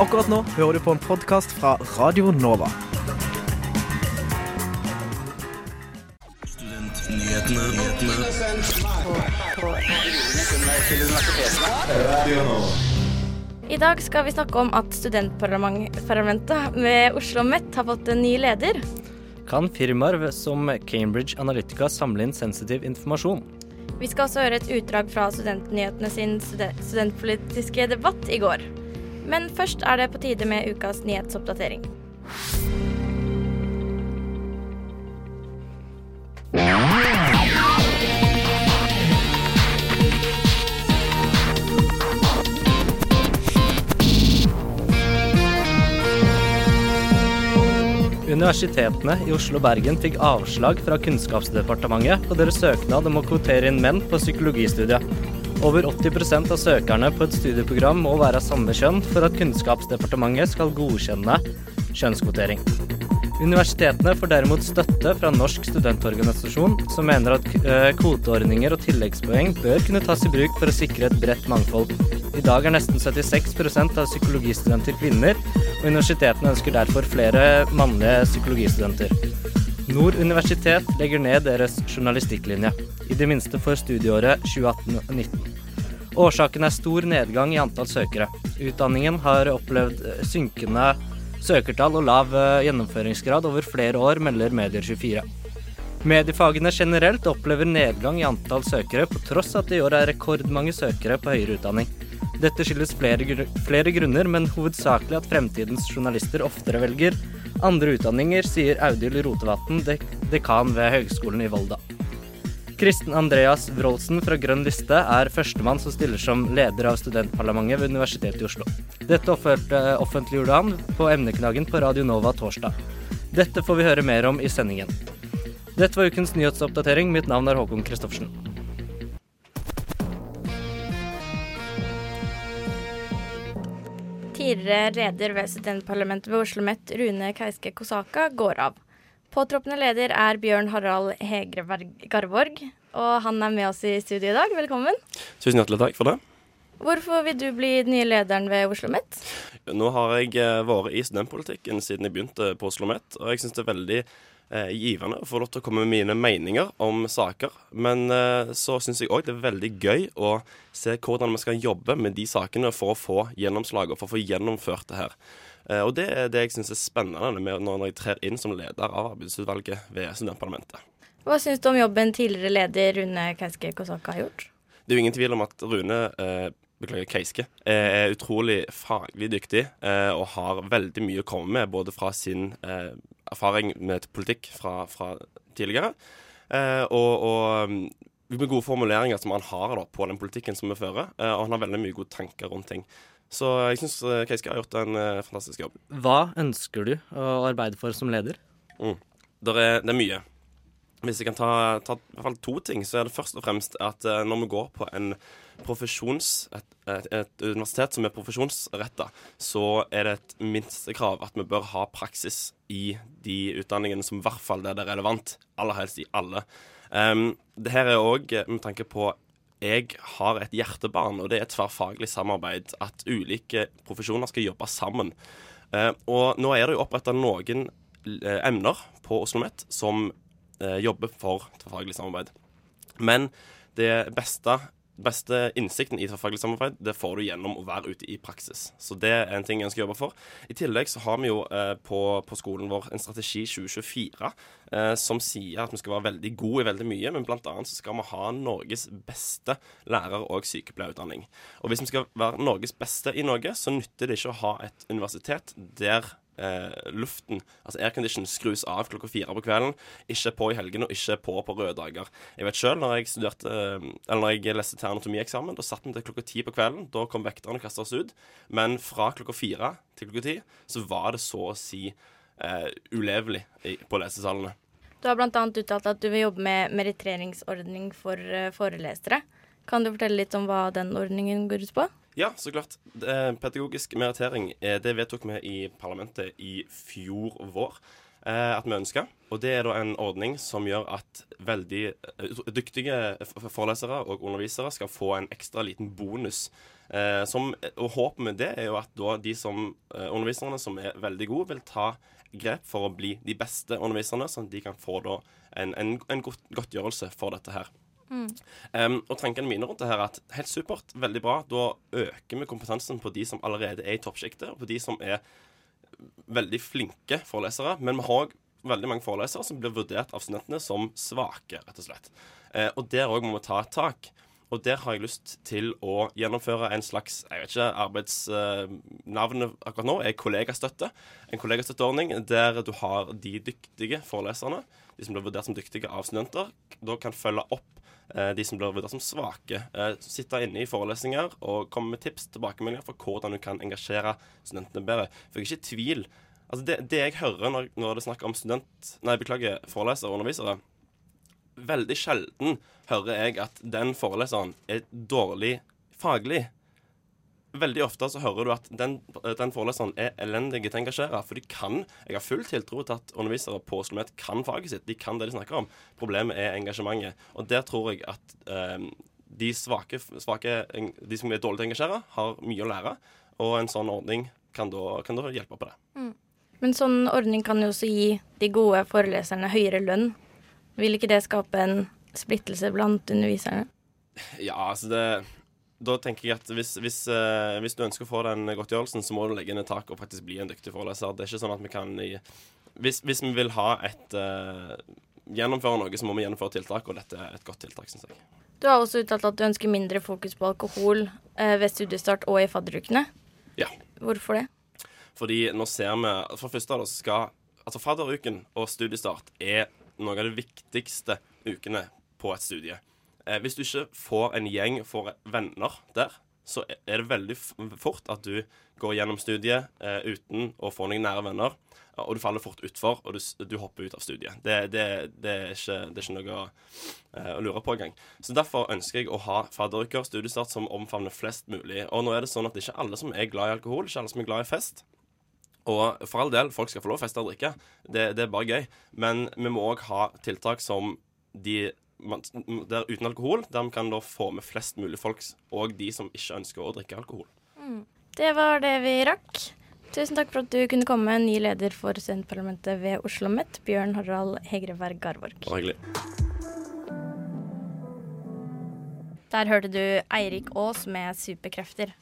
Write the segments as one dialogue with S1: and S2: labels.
S1: Akkurat nå hører du på en podkast fra Radio Nova.
S2: I dag skal vi snakke om at studentparlamentet ved Oslo Met har fått en ny leder.
S3: Kan firmaer som Cambridge Analytica samle inn sensitiv informasjon?
S2: Vi skal også høre et utdrag fra Studentnyhetene sin studentpolitiske debatt i går. Men først er det på tide med ukas nyhetsoppdatering.
S3: Universitetene i Oslo og Bergen fikk avslag fra Kunnskapsdepartementet på deres søknad om å kvotere inn menn på psykologistudiet. Over 80% av søkerne på et studieprogram må være av samme kjønn for at Kunnskapsdepartementet skal godkjenne kjønnskvotering. Universitetene får derimot støtte fra Norsk studentorganisasjon, som mener at eh, kvoteordninger og tilleggspoeng bør kunne tas i bruk for å sikre et bredt mangfold. I dag er nesten 76% av psykologistudenter kvinner, og universitetene ønsker derfor flere mannlige psykologistudenter. Nord universitet legger ned deres journalistikklinje, i det minste for studieåret 2018-19. Årsaken er stor nedgang i antall søkere. Utdanningen har opplevd synkende søkertall og lav eh, gjennomføringsgrad over flere år, melder Medier24. Mediefagene generelt opplever nedgang i antall søkere, på tross at det i år er rekordmange søkere på høyere utdanning. Dette skyldes flere, flere grunner, men hovedsakelig at fremtidens journalister oftere velger andre utdanninger, sier Audhild Rotevatn, dek dekan ved Høgskolen i Volda. Kristen Andreas Wroldsen fra Grønn liste er førstemann som stiller som leder av studentparlamentet ved Universitetet i Oslo. Dette offentliggjorde han på emneknaggen på Radio Nova torsdag. Dette får vi høre mer om i sendingen. Dette var ukens nyhetsoppdatering. Mitt navn er Håkon Christoffersen.
S2: Tidligere leder ved studentparlamentet ved Oslo OsloMet, Rune Keiske Kosaka, går av. Påtroppende leder er Bjørn Harald Hegre Garborg, og han er med oss i studio i dag. Velkommen.
S4: Tusen hjertelig takk for det.
S2: Hvorfor vil du bli den nye lederen ved Oslo OsloMet?
S4: Nå har jeg eh, vært i studentpolitikken siden jeg begynte på Oslo OsloMet, og jeg syns det er veldig givende å få lov til å komme med mine meninger om saker. Men eh, så syns jeg òg det er veldig gøy å se hvordan vi skal jobbe med de sakene for å få gjennomslag og for å få gjennomført det her. Eh, og det er det jeg syns er spennende med når jeg trer inn som leder av arbeidsutvalget ved studentparlamentet.
S2: Hva syns du om jobben tidligere leder Rune Keiske Kosaka har gjort?
S4: Det er jo ingen tvil om at Rune eh, beklager, Keiske, er utrolig faglig dyktig eh, og har veldig mye å komme med, både fra sin eh, erfaring med politikk fra, fra tidligere, eh, og, og, mm, med gode formuleringer som han har da, på den politikken som vi fører. Eh, og han har veldig mye gode tanker rundt ting. Så jeg syns eh, Keiske har gjort en eh, fantastisk jobb.
S3: Hva ønsker du å arbeide for som leder?
S4: Mm. Det, er, det, er, mye. Hvis jeg kan ta, ta i hvert fall to ting, så er det først og fremst at uh, når vi går på en profesjons, et, et, et universitet som er profesjonsretta, så er det et minstekrav at vi bør ha praksis i de utdanningene som i hvert fall der det er relevant. Aller helst i alle. Um, det her er òg med tanke på jeg har et hjertebarn, og det er et tverrfaglig samarbeid. At ulike profesjoner skal jobbe sammen. Uh, og nå er det jo oppretta noen uh, emner på Oslo OsloMet som uh, jobber for tverrfaglig samarbeid. Men det beste beste innsikten i tverrfaglig samarbeid det får du gjennom å være ute i praksis. Så det er en ting jeg ønsker å jobbe for. I tillegg så har vi jo eh, på, på, skolen vår en strategi 2024 eh, som sier at vi skal være veldig gode i veldig mye, men bl.a. så skal vi ha Norges beste lærer- og sykepleierutdanning. Og hvis vi skal være Norges beste i Norge, så nytter det ikke å ha et universitet der eh, luften, altså aircondition, skrus av klokka fire på kvelden. Ikke på i helgene, og ikke på på røde dager. Jeg vet sjøl, når jeg studerte, eh, eller når jeg leste til anatomieksamen, da satt vi til klokka ti på kvelden. Da kom vekterne og kasta oss ut. Men fra klokka fire til klokka ti så var det så å si eh, ulevelig på lesesalene.
S2: Du har bl.a. uttalt at du vil jobbe med meritteringsordning for uh, forelesere. Kan du fortelle litt om hva den ordningen går ut på?
S4: Ja, så klart. Pedagogisk merittering eh, det vedtok vi i parlamentet i fjor vår eh, at vi ønsker. Og det er da en ordning som gjør at veldig eh, dyktige forelesere og undervisere skal få en ekstra liten bonus Eh, som, og håpet med det er jo at da de som eh, underviserne som er veldig gode, vil ta grep for å bli de beste underviserne, sånn at de kan få da en, en, en godt, godtgjørelse for dette her. Um, og tankene mine rundt det her er at helt supert, veldig bra. Da øker vi kompetansen på de som allerede er i toppsjiktet, og på de som er veldig flinke forelesere. Men vi har òg veldig mange forelesere som blir vurdert av studentene som svake, rett og slett. Uh, og der òg må vi ta et tak. Og der har jeg lyst til å gjennomføre en slags jeg vet ikke, arbeidsnavnet akkurat nå er kollegastøtte. En kollegastøtteordning der du har de dyktige foreleserne, de som blir vurdert som dyktige av studenter, da kan følge opp eh, de som blir vurdert som svake. Eh, sitte inne i forelesninger og komme med tips tilbakemeldinger for hvordan du kan engasjere studentene bedre. For jeg er ikke i tvil. Altså det, det jeg hører når, når det er snakk om student... Nei, beklager, forelesere og undervisere veldig sjelden hører jeg at den foreleseren er dårlig faglig. Veldig ofte så hører du at den, den foreleseren er elendig til å engasjere. For de kan Jeg har full tiltro til at undervisere på Oslo OsloMet kan faget sitt. De kan det de snakker om. Problemet er engasjementet. Og der tror jeg at eh, de svake, svake, De som er dårlige til å engasjere, har mye å lære. Og en sånn ordning kan da, kan da hjelpe på det.
S2: Mm. Men sånn ordning kan jo også gi de gode foreleserne høyere lønn. Vil ikke det skape en splittelse blant underviserne?
S4: Ja, altså det Da tenker jeg at hvis, hvis, uh, hvis du ønsker å få den godtgjørelsen, så må du legge et tak og faktisk bli en dyktig foreleser. Det er ikke sånn at vi kan i, hvis, hvis, vi vil ha et uh, Gjennomføre noe, så må vi gjennomføre tiltak, og dette er et godt tiltak, syns jeg.
S2: Du har også uttalt at du ønsker mindre fokus på alkohol uh, ved studiestart og i fadderukene.
S4: Ja.
S2: Hvorfor det?
S4: Fordi nå ser vi For det første da, skal Altså fadderuken og studiestart er noe av de viktigste ukene på et studie. Eh, hvis du ikke får en gjeng, får venner der, så er det veldig fort at du går gjennom studiet eh, uten å få noen nære venner, og du faller fort utfor, og du, du hopper ut av studiet. Det, det, det, er, ikke, det er, ikke, noe eh, å lure på engang. Så derfor ønsker jeg å ha fadderuker, studiestart, som omfavner flest mulig. Og nå er det sånn at det ikke er alle som er glad i alkohol, ikke alle som er glad i fest. Og for all del, folk skal få lov å feste og drikke. Det, det, er bare gøy. Men vi må òg ha tiltak som de der uten alkohol, der vi kan da få med flest mulig folk, og de som ikke ønsker å drikke alkohol.
S2: Mm. Det var det vi rakk. Tusen takk for at du kunne komme, ny leder for studentparlamentet ved Oslo OsloMet, Bjørn Harald Hegreberg
S4: Garvork. Hyggelig.
S2: Der hørte du Eirik Aas med superkrefter.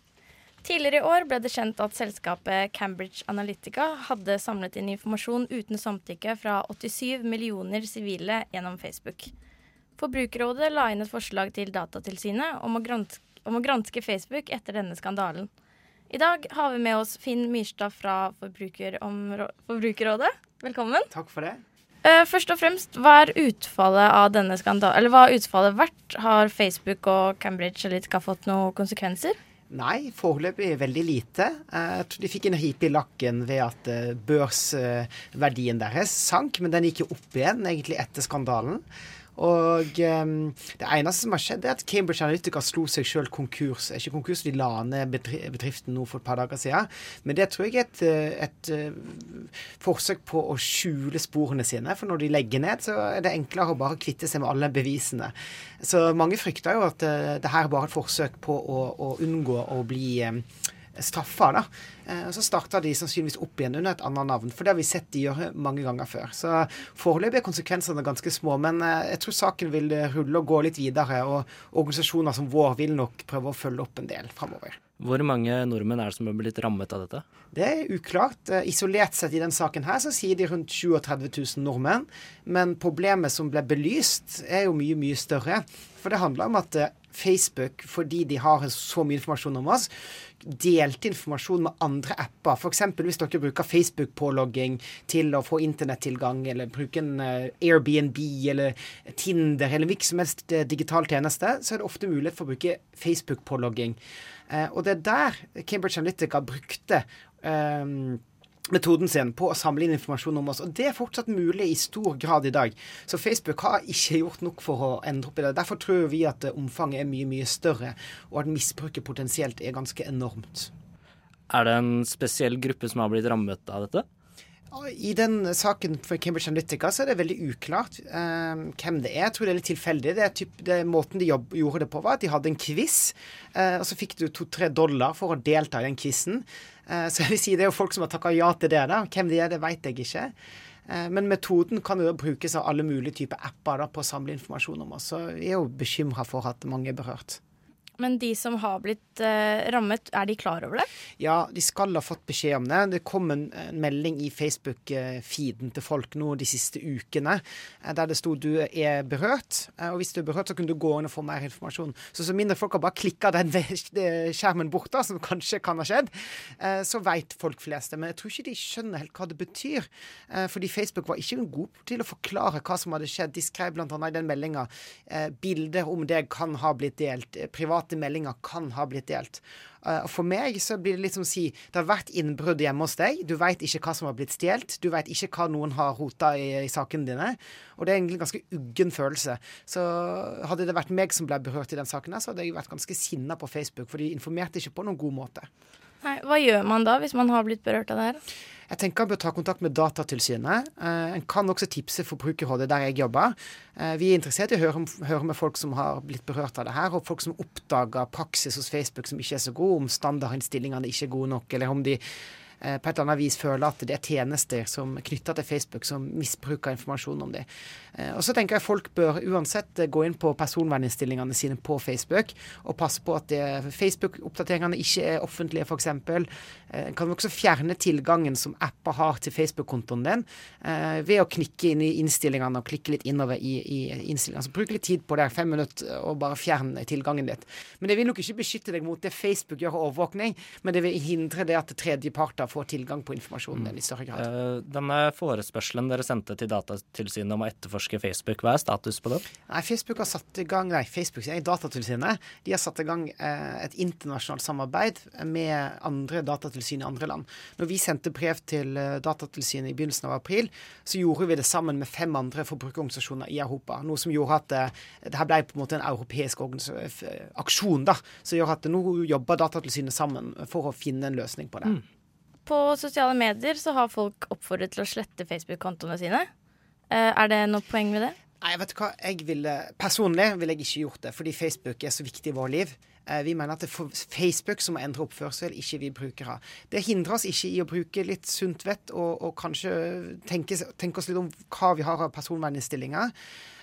S2: Tidligere i år ble det kjent at selskapet Cambridge Analytica hadde samlet inn informasjon uten samtykke fra 87 millioner sivile gjennom Facebook. Forbrukerrådet la inn et forslag til Datatilsynet om å, granske, om å granske Facebook etter denne skandalen. I dag har vi med oss Finn Myrstad fra Forbrukerrådet. Velkommen.
S5: Takk for det.
S2: Uh, først og fremst, hva er utfallet av denne skandalen? Eller hva har utfallet vært? Har Facebook og Cambridge Analytica fått noen konsekvenser?
S5: Nei, foreløpig veldig lite. Jeg tror de fikk en ripe i lakken ved at eh, børsverdien deres sank, men den gikk jo opp igjen egentlig etter skandalen. Og um, det eneste som har skjedd, er at Cambridge Analytica slo seg sjøl konkurs. Ikke konkurs, de la ned bedriften nå for et par dager siden. Men det tror jeg er et, eh, et, et, forsøk på å skjule sporene sine. For når de legger ned, så er det enklere å bare kvitte seg med alle bevisene. Så mange frykter jo at uh, det her er bare et forsøk på å, å unngå å bli um, straffa. da. Eh, og Så starta de sannsynligvis opp igjen under et annet navn, for det har vi sett de gjøre mange ganger før. Så foreløpig er konsekvensene ganske små, men eh, jeg tror saken vil rulle og gå litt videre. Og organisasjoner som vår vil nok prøve å følge opp en del framover.
S3: Hvor mange nordmenn er det som har blitt rammet av dette?
S5: Det er uklart. Eh, isolert sett i den saken her så sier de rundt 37 000 nordmenn. Men problemet som ble belyst, er jo mye, mye større. For det handler om at Facebook, fordi de har så mye informasjon om oss, delte informasjon med andre apper. F.eks. hvis dere bruker Facebook-pålogging til å få internettilgang, eller bruker en uh, Airbnb eller Tinder eller hvilken som helst uh, digital tjeneste, så er det ofte mulighet for å bruke Facebook-pålogging. Uh, og det er der Cambridge Analytica brukte um, metoden sin på å samle inn informasjon om oss. Og det er fortsatt mulig i stor grad i dag. Så Facebook har ikke gjort nok for å endre opp i det. Derfor tror vi at omfanget er mye, mye større, og at misbruket potensielt er ganske enormt.
S3: Er det en spesiell gruppe som har blitt rammet av dette?
S5: I den saken for Cambridge Analytica så er det veldig uklart eh, hvem det er. Jeg tror det er litt tilfeldig. Det er typ, det, måten de jobb, gjorde det på, var at de hadde en quiz. Eh, og så fikk du to-tre dollar for å delta i den quizen. Eh, så jeg vil si det er jo folk som har takka ja til det. da. Hvem de er, det vet jeg ikke. Eh, men metoden kan jo brukes av alle mulige typer apper da, på å samle informasjon om oss. Så jeg er jo bekymra for at mange er berørt.
S2: Men de som har blitt eh, rammet, er de klar over det?
S5: Ja, de skal ha fått beskjed om det. Det kom en, en melding i Facebook-feeden til folk nå de siste ukene eh, der det sto du er berørt. Eh, og hvis du er berørt, så kunne du gå inn og få mer informasjon. Så så mindre folk har bare klikka den skjermen bort, da, som kanskje kan ha skjedd, eh, så veit folk flest det. Men jeg tror ikke de skjønner helt hva det betyr. Fordi Facebook var ikke god til å forklare hva som hadde skjedd. De skrev bl.a. i den meldinga bilder om deg kan ha blitt delt. privat private meldinger kan ha blitt delt. Uh, for meg så blir det litt som å si det har vært innbrudd hjemme hos deg. Du veit ikke hva som har blitt stjålet. Du veit ikke hva noen har rota i, i sakene dine. Og det er egentlig en ganske uggen følelse. Så hadde det vært meg som ble berørt i den saken, så hadde jeg vært ganske sinna på Facebook, for de informerte ikke på noen god måte.
S2: Nei, hva gjør man da, hvis man har blitt berørt av det her?
S5: Jeg tenker han bør ta kontakt med Datatilsynet. Eh, en kan også tipse Forbrukerrådet, der jeg jobber. Eh, vi er interessert i å høre, høre, med folk som har blitt berørt av det her, og folk som oppdager praksis hos Facebook som ikke er så god, om standardinnstillingene ikke er gode nok, eller om de Eh, på et eller annet vis føler at det er tjenester som knytta til Facebook som misbruker informasjon om dem. Eh, og så tenker jeg folk bør uansett eh, gå inn på personverninnstillingene sine på Facebook og passe på at Facebook-oppdateringene ikke er offentlige, f.eks. En kan også fjerne tilgangen som apper har til Facebook-kontoen din ved å knikke inn i innstillingene og klikke litt innover i, i innstillingene. Så bruk litt tid på det, fem minutter, og bare fjern tilgangen ditt. Men det vil nok ikke beskytte deg mot det Facebook gjør overvåkning, men det vil hindre det at tredjeparter får tilgang på informasjonen i større grad.
S3: Uh, denne forespørselen dere sendte til Datatilsynet om å etterforske Facebook, hva er status på det?
S5: Nei, Facebook har satt i gang, nei, Facebook, nei, Datatilsynet de har satt i gang uh, et internasjonalt samarbeid med andre datatilsyn i andre land. Når vi sendte brev til uh, Datatilsynet i begynnelsen av april, så gjorde vi det sammen med fem andre forbrukerorganisasjoner i Europa. Noe som gjorde at det her ble på en måte en europeisk aksjon, da. Som gjør at nå jobber Datatilsynet sammen for å finne en løsning på det. Mm.
S2: På sosiale medier så har folk oppfordret til å slette Facebook-kontoene sine. Eh, er det noe poeng med det?
S5: Nei, vet du hva. Jeg ville, personlig ville jeg ikke gjort det, fordi Facebook er så viktig i vår liv. Eh, vi mener at det er Facebook som må endre oppførsel, ikke vi brukere. Det hindrer oss ikke i å bruke litt sunt vett og, og kanskje tenke, tenke, oss litt om hva vi har av personverninnstillinger.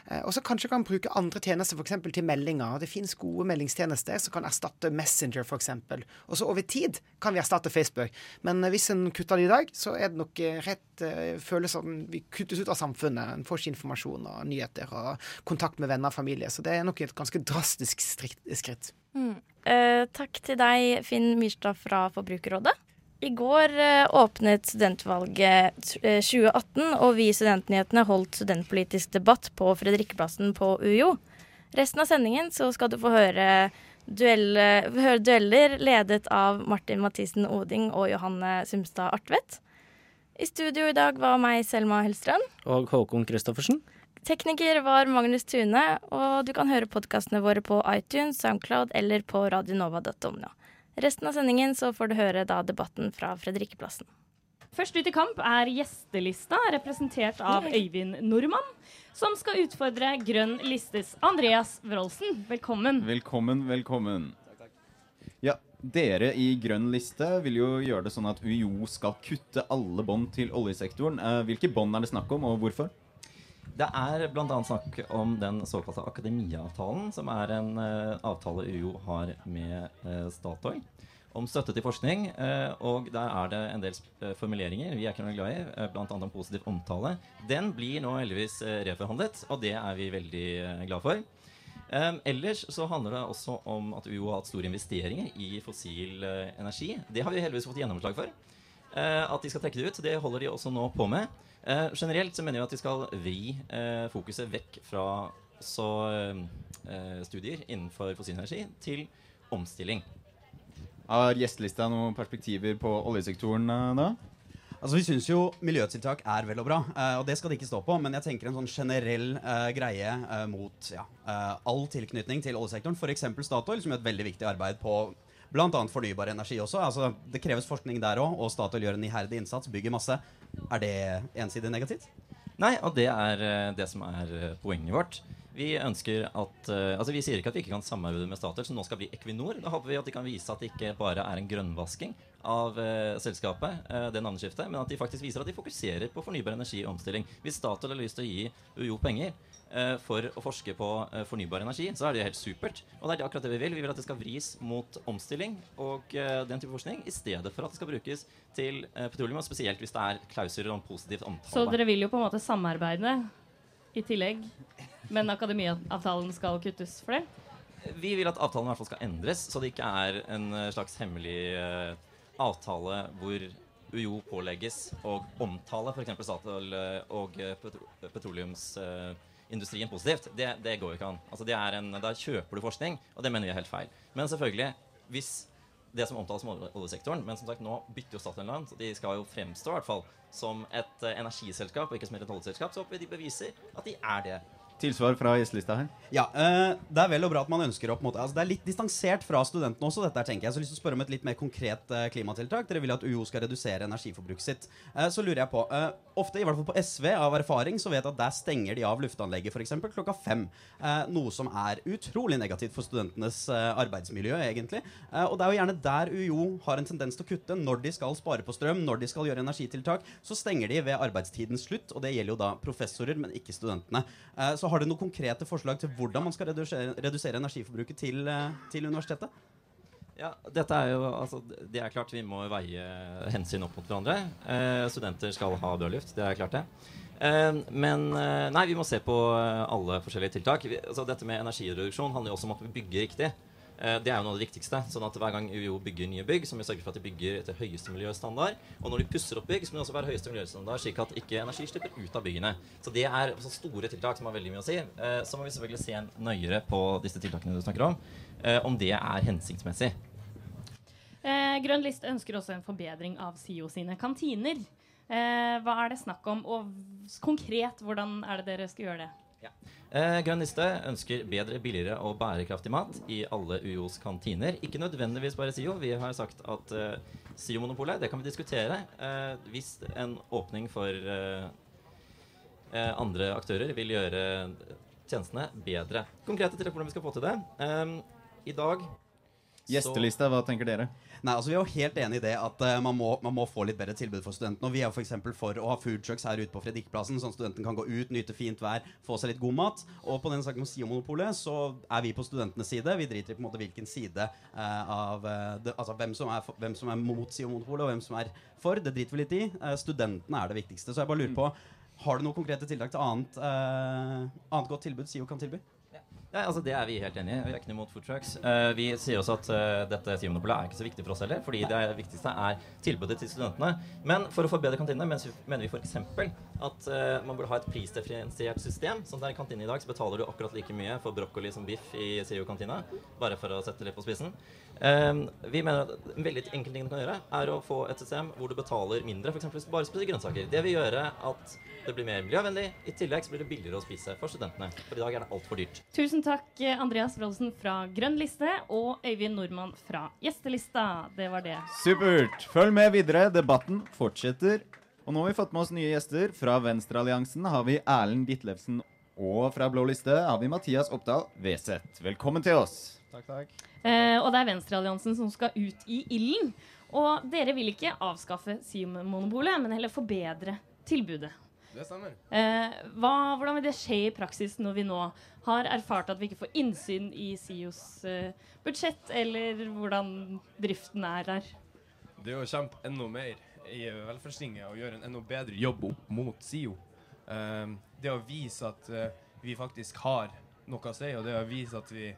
S5: Eh, og så kanskje kan bruke andre tjenester, f.eks. til meldinger. Det finnes gode meldingstjenester som kan erstatte Messenger, f.eks. Og så over tid kan vi erstatte Facebook. Men eh, hvis en kutter det i dag, så er det nok rett føles som vi kuttes ut av samfunnet. En får ikke informasjon og nyheter og kontakt med venner og familie. Så det er nok et ganske drastisk skritt.
S2: Mm. Eh, takk til deg, Finn Myrstad fra Forbrukerrådet. I går eh, åpnet studentvalget 2018, eh, og vi i Studentnyhetene holdt studentpolitisk debatt på Fredrikkeplassen på UiO. Resten av sendingen så skal du få høre, duelle, høre dueller ledet av Martin Mathisen Oding og Johanne Sumstad Artvedt. I studio i dag var meg, Selma Hellstrøm.
S3: Og Håkon Christoffersen.
S2: Tekniker var Magnus Tune, og du kan høre podkastene våre på iTunes, Soundcloud eller på radionova.no. Resten av sendingen så får du høre da debatten fra Fredrikkeplassen.
S6: Først ut i kamp er gjestelista, representert av Øyvind Nordmann, som skal utfordre Grønn listes Andreas Wroldsen. Velkommen.
S7: Velkommen, velkommen. Ja, dere i Grønn liste vil jo gjøre det sånn at UiO skal kutte alle bånd til oljesektoren. Eh, hvilke bånd er det snakk om, og hvorfor?
S8: Det er bl.a. snakk om den såkalte Akademia-avtalen, som er en uh, avtale UiO har med uh, Statoil om støtte til forskning. Uh, og der er det en del formuleringer vi er ikke noe glad i, uh, bl.a. om positiv omtale. Den blir nå heldigvis reforhandlet, og det er vi veldig glad for. Um, ellers så handler det også om at UiO har hatt store investeringer i fossil energi. Det har vi heldigvis fått gjennomslag for. At de skal trekke det ut. Det holder de også nå på med. Eh, generelt så mener vi at de skal vri eh, fokuset vekk fra så, eh, studier innenfor fossil energi til omstilling.
S7: Har gjestelista noen perspektiver på oljesektoren eh, da?
S9: Altså Vi syns jo miljøtiltak er vel og bra, uh, og det skal det ikke stå på. Men jeg tenker en sånn generell uh, greie uh, mot ja, all tilknytning til oljesektoren. F.eks. Statoil, som gjør et veldig viktig arbeid på bl.a. fornybar energi også. Altså, det kreves forskning der òg, og Statoil gjør en iherdig innsats, bygger masse. Er det ensidig negativt?
S8: Nei, og det er eh, det som er eh, poenget vårt. Vi ønsker at eh, Altså vi sier ikke at vi ikke kan samarbeide med Statoil, som nå skal bli Equinor. Da håper vi at de kan vise at det ikke bare er en grønnvasking av uh, selskapet, uh, det navneskiftet, men at de faktisk viser at de fokuserer på fornybar energi og omstilling. Hvis Statoil har lyst til å gi UiO penger for å forske på eh, fornybar energi, så er det helt supert. Og det er akkurat det vi vil. Vi vil at det skal vris mot omstilling og eh, den type forskning, i stedet for at det skal brukes til eh, petroleum, og spesielt hvis det er klausuler om positivt omtale.
S6: Så dere vil jo på en måte samarbeide i tillegg, men akademiavtalen skal kuttes for det?
S8: Vi vil at avtalen i hvert fall skal endres, så det ikke er en eh, slags hemmelig eh, avtale hvor UiO pålegges å omtale f.eks. Statoil eh, og eh, petroleumsindustrien positivt. Det, det går jo ikke an. Altså, en, da kjøper du forskning, og det mener vi er helt feil. Men selvfølgelig, hvis det som omtales som oljesektoren, men som sagt nå bytter jo Statoil land. de skal jo fremstå i hvert fall som et eh, energiselskap og ikke som et oljeselskap, så håper vi de beviser at de er det.
S7: Tilsvar fra gjestelista her.
S9: Ja, eh, Det er vel og bra at man ønsker å på altså Det er litt distansert fra studentene også, dette her, tenker jeg. Så jeg har lyst til å spørre om et litt mer konkret eh, klimatiltak. Dere vil at UiO skal redusere energiforbruket sitt. Eh, så lurer jeg på Ofte, i hvert fall på SV, av erfaring, så vet jeg at der stenger de av luftanlegget f.eks. klokka fem. Noe som er utrolig negativt for studentenes arbeidsmiljø, egentlig. Og det er jo gjerne der UiO har en tendens til å kutte. Når de skal spare på strøm, når de skal gjøre energitiltak, så stenger de ved arbeidstidens slutt. Og det gjelder jo da professorer, men ikke studentene. Eh, har dere noen konkrete forslag til hvordan man skal redusere, redusere energiforbruket til, eh, til universitetet?
S8: Ja, dette er jo, altså, Det er klart vi må veie hensyn opp mot hverandre. Eh, studenter skal ha dørluft, det er klart det. Eh, men eh, nei, vi må se på eh, alle forskjellige tiltak. Vi, altså, dette med energireduksjon handler jo også om at vi bygger riktig. Eh, det er jo noe av det viktigste. sånn at Hver gang UiO bygger nye bygg, så må vi sørge for at de bygger etter høyeste miljøstandard. Og når de pusser opp bygg, så må det også være høyeste miljøstandard, slik at ikke energi slipper ut av byggene. Så det er også store tiltak som har veldig mye å si. Eh, Så må vi selvfølgelig se nøyere på disse tiltakene du snakker om, eh, om det er hensiktsmessig.
S6: Eh, Grønn liste ønsker også en forbedring av SIO sine kantiner. Eh, hva er det snakk om, og konkret, hvordan er det dere skal gjøre det?
S8: Eh, Grønn liste ønsker bedre, billigere og bærekraftig mat i alle UiOs kantiner. Ikke nødvendigvis bare SIO. Vi har sagt at eh, SIO-monopolet det kan vi diskutere eh, hvis en åpning for eh, eh, andre aktører vil gjøre tjenestene bedre. Konkrete tiltak hvordan vi skal få til det. Eh, I dag
S7: Gjestelista, hva tenker dere?
S9: Nei, altså Vi er jo helt enig i det at uh, man, må, man må få litt bedre tilbud for studentene. Og Vi er jo f.eks. for å ha food trucks her ute på Fredrikkeplassen, sånn at studentene kan gå ut, nyte fint vær, få seg litt god mat. Og på den saken om SIO-monopolet så er vi på studentenes side. Vi driter i på en måte hvilken side uh, av eh, det, Altså hvem som, er for, hvem som er mot SIO-monopolet, og hvem som er for. Det driter vi litt i. Uh, studentene er det viktigste. Så jeg bare lurer på har du noen konkrete tiltak til annet, annet godt tilbud SIO kan tilby?
S8: Ja, altså Det er vi helt enig i. Vi er ikke noe imot food. Eh, vi sier også at uh, dette SIO-monopolet er ikke så viktig for oss heller, fordi det viktigste er tilbudet til studentene. Men for å forbedre kantinene mener vi f.eks. at uh, man burde ha et prisdifferensiert system. Sånn at i kantina i dag så betaler du akkurat like mye for brokkoli som biff i CEO-kantina Bare for å sette det litt på spissen. Um, vi mener at En veldig enkel ting du kan gjøre, er å få et system hvor du betaler mindre. F.eks. hvis du bare spiser grønnsaker. Det vil gjøre at det blir mer miljøvennlig. I tillegg så blir det billigere å spise for studentene. For i dag er det altfor dyrt.
S6: Tusen takk, Andreas Wroldsen fra Grønn liste og Øyvind Nordmann fra Gjestelista. Det var det.
S7: Supert. Følg med videre. Debatten fortsetter. Og nå har vi fått med oss nye gjester. Fra Venstrealliansen har vi Erlend Ditlevsen. Og fra Blå liste har vi Mathias Oppdal Weseth. Velkommen til oss.
S10: Takk, takk.
S6: Eh, og det er Venstrealliansen som skal ut i ilden. Og dere vil ikke avskaffe SIO-monopolet, men heller forbedre tilbudet.
S10: Det stemmer.
S6: Eh, hva, hvordan vil det skje i praksis når vi nå har erfart at vi ikke får innsyn i SIOs eh, budsjett, eller hvordan driften er der?
S10: Det er å kjempe enda mer i velferdstinget og gjøre en enda bedre jobb opp mot SIO. Um, det å vise at eh, vi faktisk har noe å si, og det å vise at vi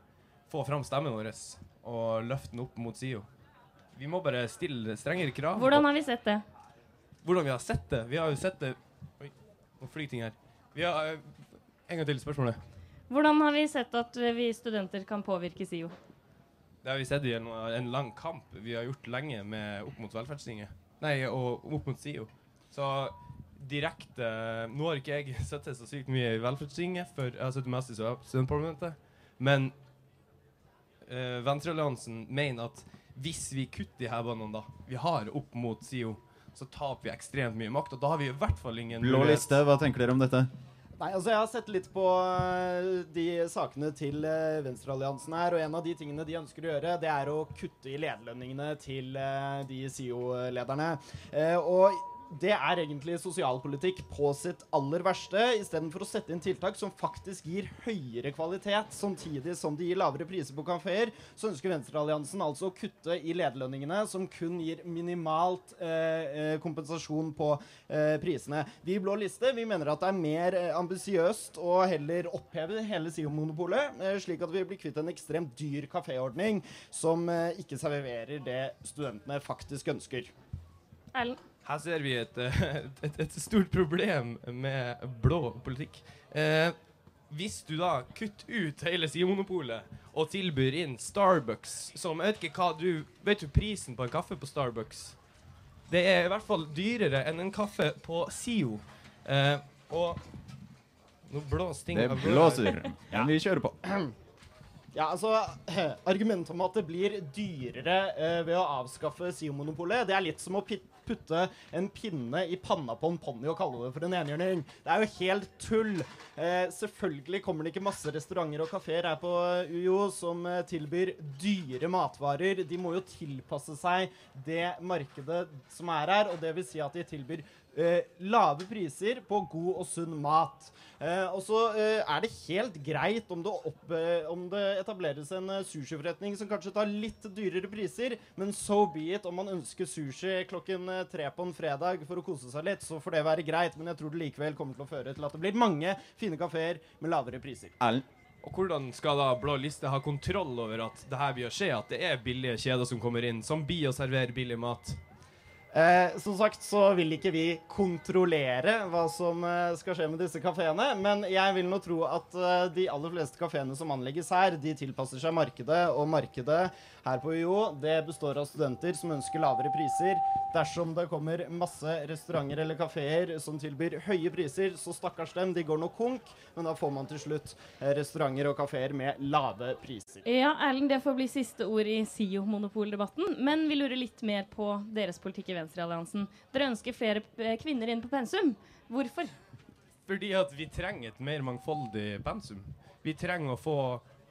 S10: får fram stemmen vår og løfte den opp mot SIO. Vi må bare stille strengere krav.
S6: Hvordan har vi sett det?
S10: Hvordan vi har sett det? Vi har jo sett det Oi, nå flyr ting her. Vi har, eh, en gang til spørsmålet.
S6: Hvordan har vi sett at eh, vi studenter kan påvirke SIO?
S10: Det har vi sett i en, en lang kamp vi har gjort lenge med opp mot velferdstinget. Nei, og opp mot SIO. Så direkte Nå har ikke jeg sittet så sykt mye i velferdstinget, for jeg har sittet mest i studentparlamentet. Men eh, Venstrealliansen mener at hvis vi kutter de her banene da vi har opp mot SIO, så taper vi ekstremt mye makt. Og da har vi i hvert fall ingen
S7: Blå liste, hva tenker dere om dette?
S11: Nei, altså Jeg har sett litt på eh, de sakene til eh, Venstrealliansen her, og en av de tingene de ønsker å gjøre, det er å kutte i lederlønningene til eh, de SIO-lederne. Eh, og det er egentlig sosialpolitikk på sitt aller verste, istedenfor å sette inn tiltak som faktisk gir høyere kvalitet, samtidig som de gir lavere priser på kafeer, så ønsker Venstrealliansen altså å kutte i lederlønningene, som kun gir minimalt eh, eh, kompensasjon på eh, prisene. Vi i Blå liste vi mener at det er mer eh, ambisiøst å heller oppheve hele SIO-monopolet, eh, slik at vi blir kvitt en ekstremt dyr kaféordning som eh, ikke serverer det studentene faktisk ønsker.
S6: Erlend?
S10: Her ser vi et, et, et stort problem med blå politikk. Eh, hvis du da kutter ut hele SIO-monopolet og tilbyr inn Starbucks, som jeg vet ikke hva du Vet du prisen på en kaffe på Starbucks? Det er i hvert fall dyrere enn en kaffe på SIO. Eh, og Nå blåser ting
S7: Det
S10: blåser. blå-
S7: blåser. Men vi kjører på.
S11: Ja, altså, Argumentet om at det blir dyrere eh, ved å avskaffe SIO-monopolet, det er litt som å pi- putte en pinne i panna på en ponni og kalle det for en enhjørning. Det er jo helt tull. Eh, selvfølgelig kommer det ikke masse restauranter og kafeer her på UiO som eh, tilbyr dyre matvarer. De må jo tilpasse seg det markedet som er her, og det vil si at de tilbyr eh, lave priser på god og sunn mat. Eh, og så eh, er det helt greit om det, opp, eh, om det etableres en eh, sushiforretning som kanskje tar litt dyrere priser, men so be it. Om man ønsker sushi klokken eh, tre på en fredag for å kose seg litt, så får det være greit, men jeg tror det likevel kommer til å føre til at det blir mange fine kafeer med lavere priser.
S10: Og hvordan skal da Blå liste ha kontroll over at det her vil skje? At det er billige kjeder som kommer inn, som blir å servere billig mat?
S11: Eh, som sagt så vil ikke vi kontrollere hva som eh, skal skje med disse kafeene, men jeg vil nå tro at eh, de aller fleste kafeene som anlegges her, de tilpasser seg markedet, og markedet her på UiO det består av studenter som ønsker lavere priser. Dersom det kommer masse restauranter eller kafeer som tilbyr høye priser, så stakkars dem, de går nok konk, men da får man til slutt eh, restauranter og kafeer med lave priser.
S6: Ja, Erlend, det får bli siste ord i SIO-monopoldebatten. Men vi lurer litt mer på deres politikk i Venstrealliansen. Dere ønsker flere eh, kvinner inn på pensum. Hvorfor?
S10: Fordi at vi trenger et mer mangfoldig pensum. Vi trenger å få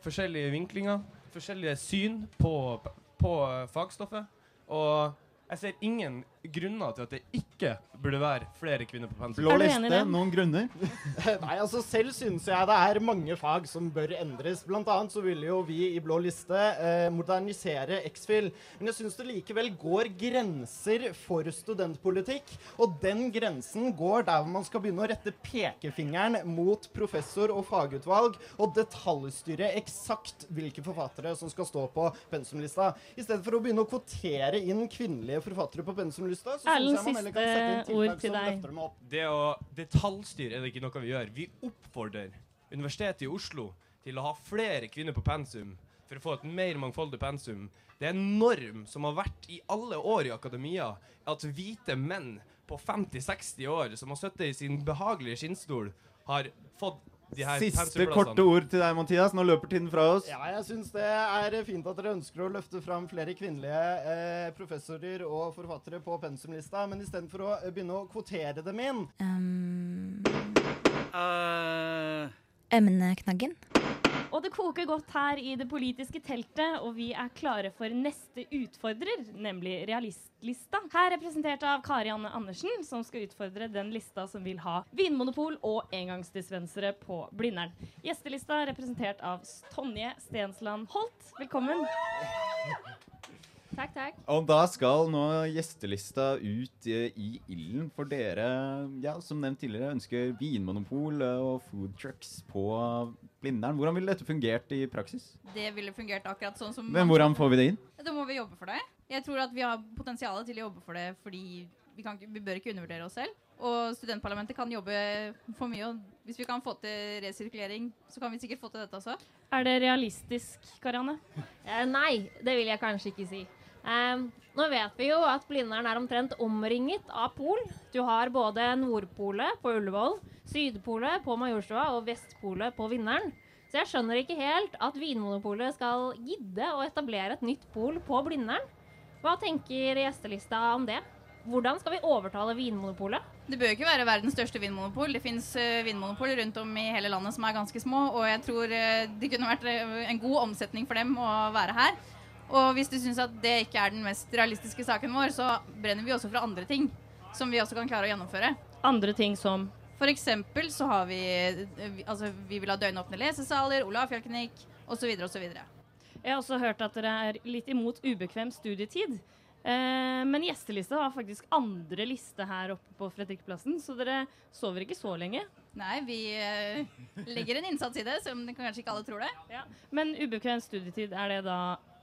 S10: forskjellige vinklinger, forskjellige syn på, på fagstoffet. Og jeg ser ingen grunner til at det ikke burde være flere kvinner på pensum.
S7: Blå liste, noen grunner?
S11: Nei, altså Selv syns jeg det er mange fag som bør endres. Blant annet så ville jo vi i Blå liste eh, modernisere X-Fill. Men jeg syns det likevel går grenser for studentpolitikk. Og den grensen går der hvor man skal begynne å rette pekefingeren mot professor og fagutvalg og detaljstyre eksakt hvilke forfattere som skal stå på pensumlista. I stedet for å begynne å kvotere inn kvinnelige forfattere på pensumlista, så syns jeg man heller kan sette inn tiltak som løfter dem opp.
S10: Det å detaljstyre er det ikke noe vi gjør. Vi oppfordrer Universitetet i Oslo til å ha flere kvinner på pensum for å få et mer mangfoldig pensum. Det er en norm som har vært i alle år i akademia, at hvite menn på 50-60 år som har sittet i sin behagelige skinnstol, har fått
S7: Siste korte ord til deg, Mathias. Nå løper tiden fra oss.
S11: Ja, jeg syns det er fint at dere ønsker å løfte fram flere kvinnelige eh, professorer og forfattere på pensumlista, men istedenfor å eh, begynne å kvotere dem inn
S12: Emneknaggen.
S6: Og det koker godt her i det politiske teltet, og vi er klare for neste utfordrer, nemlig Realistlista. Her representert av Kari Anne Andersen, som skal utfordre den lista som vil ha vinmonopol og engangsdispensere på Blindern. Gjestelista representert av Tonje Stensland Holt. Velkommen.
S13: Takk, takk.
S7: Og da skal nå gjestelista ut eh, i ilden for dere ja, som nevnt tidligere, ønsker vinmonopol eh, og food trucks på Blindern. Hvordan ville dette fungert i praksis?
S13: Det ville fungert akkurat sånn som
S7: Men hvordan får vi det inn?
S13: Da må vi jobbe for det. Jeg tror at vi har potensial til å jobbe for det fordi vi, kan, vi bør ikke undervurdere oss selv. Og studentparlamentet kan jobbe for mye. Og hvis vi kan få til resirkulering, så kan vi sikkert få til dette også.
S6: Er det realistisk, Karianne?
S14: Eh, nei, det vil jeg kanskje ikke si. Eh, nå vet vi jo at Blindern er omtrent omringet av pol. Du har både Nordpolet på Ullevål, Sydpolet på Majorstua og Vestpolet på Vinneren. Så jeg skjønner ikke helt at Vinmonopolet skal gidde å etablere et nytt pol på Blindern. Hva tenker gjestelista om det? Hvordan skal vi overtale Vinmonopolet?
S13: Det bør ikke være verdens største vinmonopol. Det fins uh, vinmonopol rundt om i hele landet som er ganske små, og jeg tror eh, det kunne vært eh, en god omsetning for dem å være her. Og hvis du syns at det ikke er den mest realistiske saken vår, så brenner vi også for andre ting som vi også kan klare å gjennomføre.
S6: Andre ting som
S13: For eksempel så har vi Altså, vi vil ha døgnåpne lesesaler, Olafjellklinikk osv. osv.
S6: Jeg har også hørt at dere er litt imot ubekvem studietid. Eh, men gjestelista har faktisk andre liste her oppe på Fredrikplassen, så dere sover ikke så lenge.
S13: Nei, vi eh, legger en innsats i det, selv om det kanskje ikke alle tror det.
S6: Men ubekvem studietid, er det da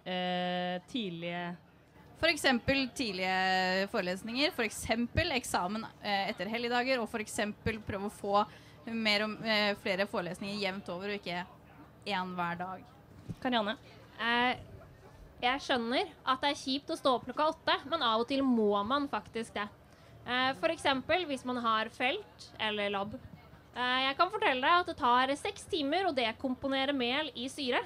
S6: eh, tidlige
S13: F.eks. tidlige forelesninger, f.eks. eksamen eh, etter helligdager, og f.eks. prøve å få mer og, eh, flere forelesninger jevnt over, og ikke én hver dag.
S6: Karianne?
S14: Eh, jeg skjønner at det er kjipt å stå opp klokka åtte, men av og til må man faktisk det. Eh, for eksempel hvis man har felt eller lab. Eh, jeg kan fortelle deg at det tar seks timer å dekomponere mel i syre.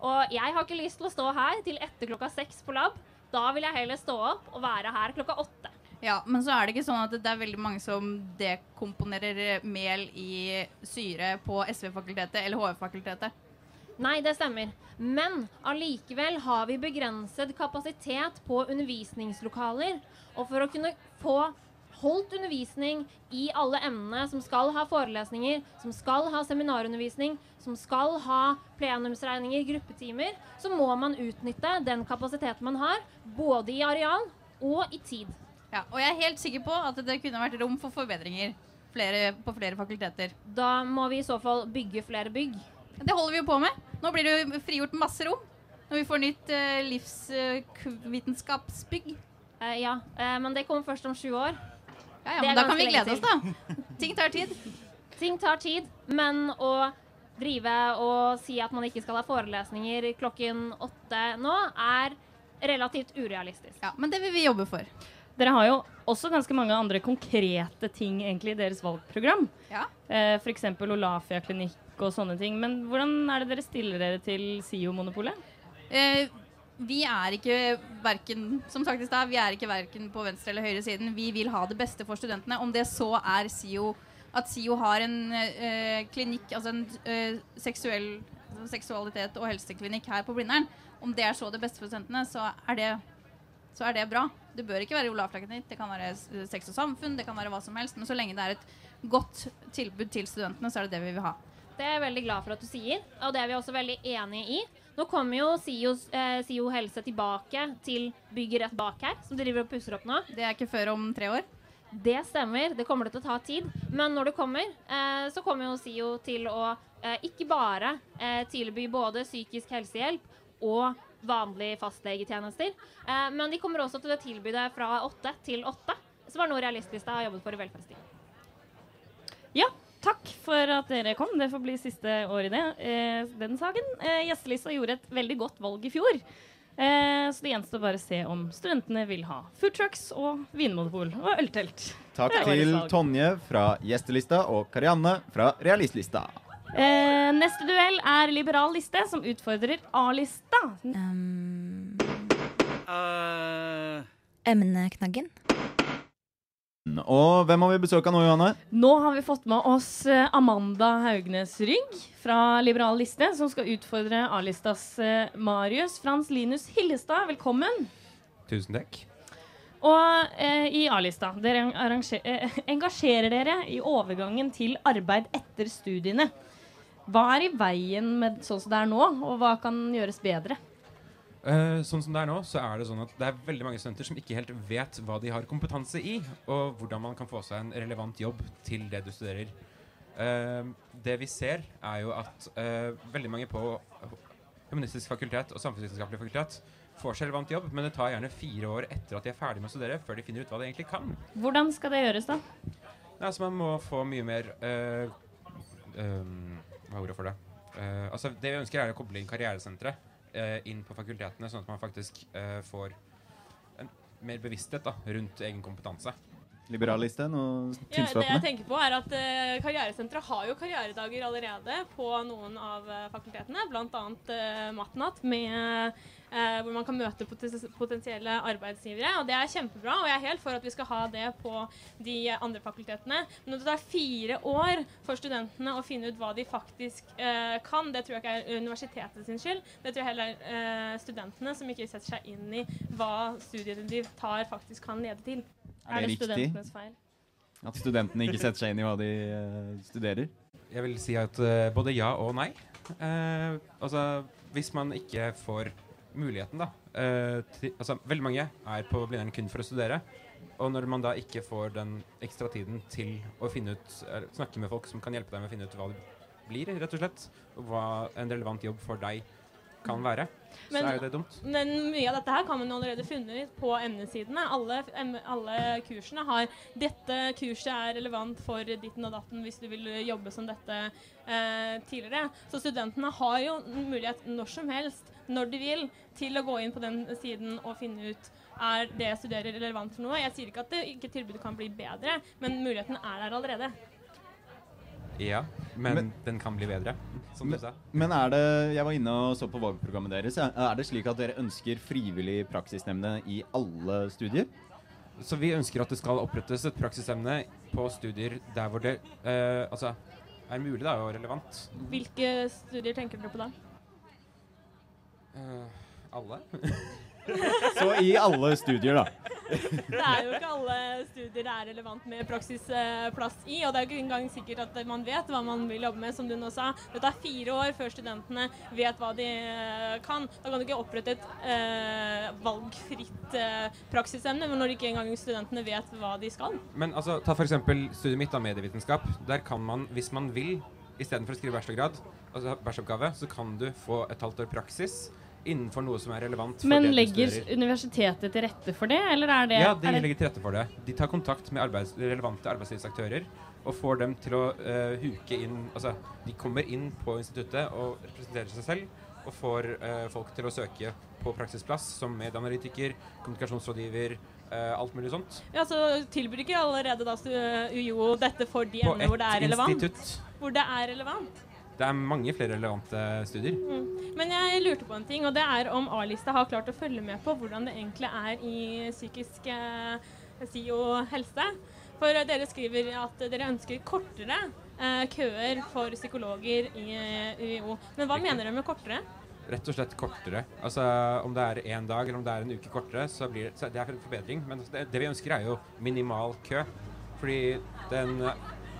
S14: Og jeg har ikke lyst til å stå her til etter klokka seks på lab. Da vil jeg heller stå opp og være her klokka åtte.
S13: Ja, Men så er det ikke sånn at det er veldig mange som dekomponerer mel i syre på SV-fakultetet eller HF-fakultetet.
S14: Nei, det stemmer. Men allikevel har vi begrenset kapasitet på undervisningslokaler. Og for å kunne få holdt undervisning i alle emnene som skal ha forelesninger, som skal ha seminarundervisning, som skal ha plenumsregninger, gruppetimer, så må man utnytte den kapasiteten man har, både i areal og i tid.
S13: Ja, og jeg er helt sikker på at det kunne vært rom for forbedringer flere, på flere fakulteter.
S14: Da må vi i så fall bygge flere bygg.
S13: Det holder vi jo på med. Nå blir det jo frigjort masse rom når vi får nytt uh, livsvitenskapsbygg.
S14: Eh, ja, eh, men det kommer først om sju år.
S13: Ja, ja, men da kan vi glede oss, da. Ting tar tid.
S14: Ting tar tid, men å drive og si at man ikke skal ha forelesninger klokken åtte nå, er relativt urealistisk.
S13: Ja, Men det vil vi jobbe for.
S6: Dere har jo også ganske mange andre konkrete ting egentlig i deres valgprogram.
S13: Ja.
S6: Eh, F.eks. Olafia-klinikk og sånne ting. Men hvordan er det dere stiller dere til SIO-monopolet?
S13: Eh, vi er ikke verken som sagt i sted, vi er ikke verken på venstre eller høyre siden. Vi vil ha det beste for studentene. Om det så er SIO at SIO har en eh, klinikk, altså en eh, seksuell seksualitet og helseklinikk her på Blindern, om det er så det beste for studentene, så er det, så er det bra. Det bør ikke være Olafia-klinikk, det kan være s- sex og samfunn, det kan være hva som helst. Men så lenge det er et godt tilbud til studentene, så er det det vi vil ha.
S14: Det er jeg veldig glad for at du sier, og det er vi også veldig enige i. Nå kommer jo SIO, eh, SIO helse tilbake til bygget rett bak her, som driver og pusser opp nå.
S13: Det er ikke før om tre år?
S14: Det stemmer. Det kommer til å ta tid. Men når det kommer, eh, så kommer jo SIO til å eh, ikke bare eh, tilby både psykisk helsehjelp og vanlige fastlegetjenester, eh, men de kommer også til å tilby det fra åtte til åtte, som er noe Realistlista har jobbet for i velferdstiden.
S6: Ja, takk for at dere kom. Det får bli siste året i det. Eh, den saken. Eh, Gjestelista gjorde et veldig godt valg i fjor. Eh, så det gjenstår bare å se om studentene vil ha food trucks og vinmonopol og øltelt.
S7: Takk til. Tonje fra Gjestelista og Karianne fra Realistlista.
S6: Eh, neste duell er Liberal liste, som utfordrer A-lista.
S12: Emneknaggen.
S7: Og hvem har vi besøk av nå, Johanne?
S6: Nå har vi fått med oss eh, Amanda Haugnes Rygg fra Liberal liste, som skal utfordre A-listas eh, Marius Frans Linus Hillestad. Velkommen.
S15: Tusen takk.
S6: Og eh, i A-lista, dere eh, engasjerer dere i overgangen til arbeid etter studiene. Hva er i veien med sånn som det er nå, og hva kan gjøres bedre?
S15: Eh, sånn som det er nå, så er det sånn at det er veldig mange studenter som ikke helt vet hva de har kompetanse i, og hvordan man kan få seg en relevant jobb til det du studerer. Uh, det vi ser, er jo at uh, veldig mange på humanistisk fakultet og samfunnsvitenskapelig fakultet får seg relevant jobb, men det tar gjerne fire år etter at de er ferdig med å studere, før de finner ut hva de egentlig kan.
S6: Hvordan skal det gjøres, da?
S15: Nei, altså Man må få mye mer ehm, Hva er ordet for det? Altså Det vi ønsker, er å koble inn karrieresentre inn på fakultetene, sånn at man faktisk eh, får en mer bevissthet da, rundt egen kompetanse.
S7: Liberalliste, noe
S16: Ja, det jeg tenker på er at uh, Karrieresenteret har jo karrieredager allerede på noen av fakultetene, bl.a. Uh, Matnat med eh, hvor man kan møte potensielle arbeidsgivere. Og det er kjempebra, og jeg er helt for at vi skal ha det på de andre fakultetene. Men når det tar fire år for studentene å finne ut hva de faktisk eh, kan, det tror jeg ikke er universitetet sin skyld. Det tror jeg heller er eh, studentene som ikke setter seg inn i hva studiet de tar, faktisk kan lede til.
S7: Er det riktig?
S16: studentenes feil?
S7: At studentene ikke setter seg inn i hva de uh, studerer?
S15: Jeg vil si at uh, både ja og nei. Uh, altså, hvis man ikke får muligheten, da eh, til, Altså, veldig mange er på Blindern kun for å studere. Og når man da ikke får den ekstra tiden til å finne ut er, snakke med folk som kan hjelpe deg med å finne ut hva det blir, rett og slett, og hva en relevant jobb for deg kan være,
S16: Men-
S15: så er jo det dumt.
S16: Men mye av dette her kan man allerede funne ut på emnesidene. Alle, em, alle kursene har 'Dette kurset er relevant for ditten og datten hvis du vil jobbe som dette eh, tidligere'. Så studentene har jo mulighet når som helst, når de vil, til å gå inn på den siden og finne ut er det jeg studerer relevant for noe. Jeg sier ikke at det ikke tilbudet kan bli bedre, men muligheten er der allerede.
S15: Ja, men, den kan bli bedre, som du sa.
S7: Men er det Jeg var inne og så på valgprogrammet deres. Er det slik at dere ønsker frivillig praksisnemnde i alle studier?
S15: Så vi ønsker at det skal opprettes et praksisemne på studier der hvor det eh, altså, er mulig da, og relevant.
S16: Hvilke studier tenker dere på da?
S15: Eh, alle?
S7: Så i alle studier, da.
S16: Det er jo ikke alle studier det er relevant med praksisplass i, og det er ikke engang sikkert at man vet hva man vil jobbe med, som du nå sa. Det tar fire år før studentene vet hva de eh, kan. Da kan du ikke opprette et eh, valgfritt eh, praksisemne når ikke engang studentene vet hva de skal.
S15: Men altså, ta f.eks. studiet mitt av medievitenskap. Der kan man, hvis man vil, istedenfor å skrive bachelorgrad, altså bacheloroppgave, så kan du få et halvt år praksis innenfor noe som er relevant for
S6: Men legger universitetet til rette for det, eller er det
S15: Ja, de
S6: er
S15: legger til rette for det. De tar kontakt med arbeids relevante arbeidslivsaktører og får dem til å uh, huke inn Altså, de kommer inn på instituttet og representerer seg selv og får uh, folk til å søke på praksisplass som medieanalytiker, kommunikasjonsrådgiver, eh, alt mulig sånt.
S16: Ja, så tilbyr ikke allerede da UiO dette for de emnene hvor det er relevant?
S15: institutt.
S16: Hvor det er relevant.
S15: Det er mange flere relevante studier.
S16: Mm. Men jeg lurte på en ting, og det er om A-lista har klart å følge med på hvordan det egentlig er i psykisk si og helse. For eh, dere skriver at dere ønsker kortere eh, køer for psykologer i eh, UiO. Men hva mener dere med kortere?
S15: Rett og slett kortere. Altså Om det er én dag eller om det er en uke kortere, så blir det, så det er en forbedring. Men det, det vi ønsker, er jo minimal kø. Fordi den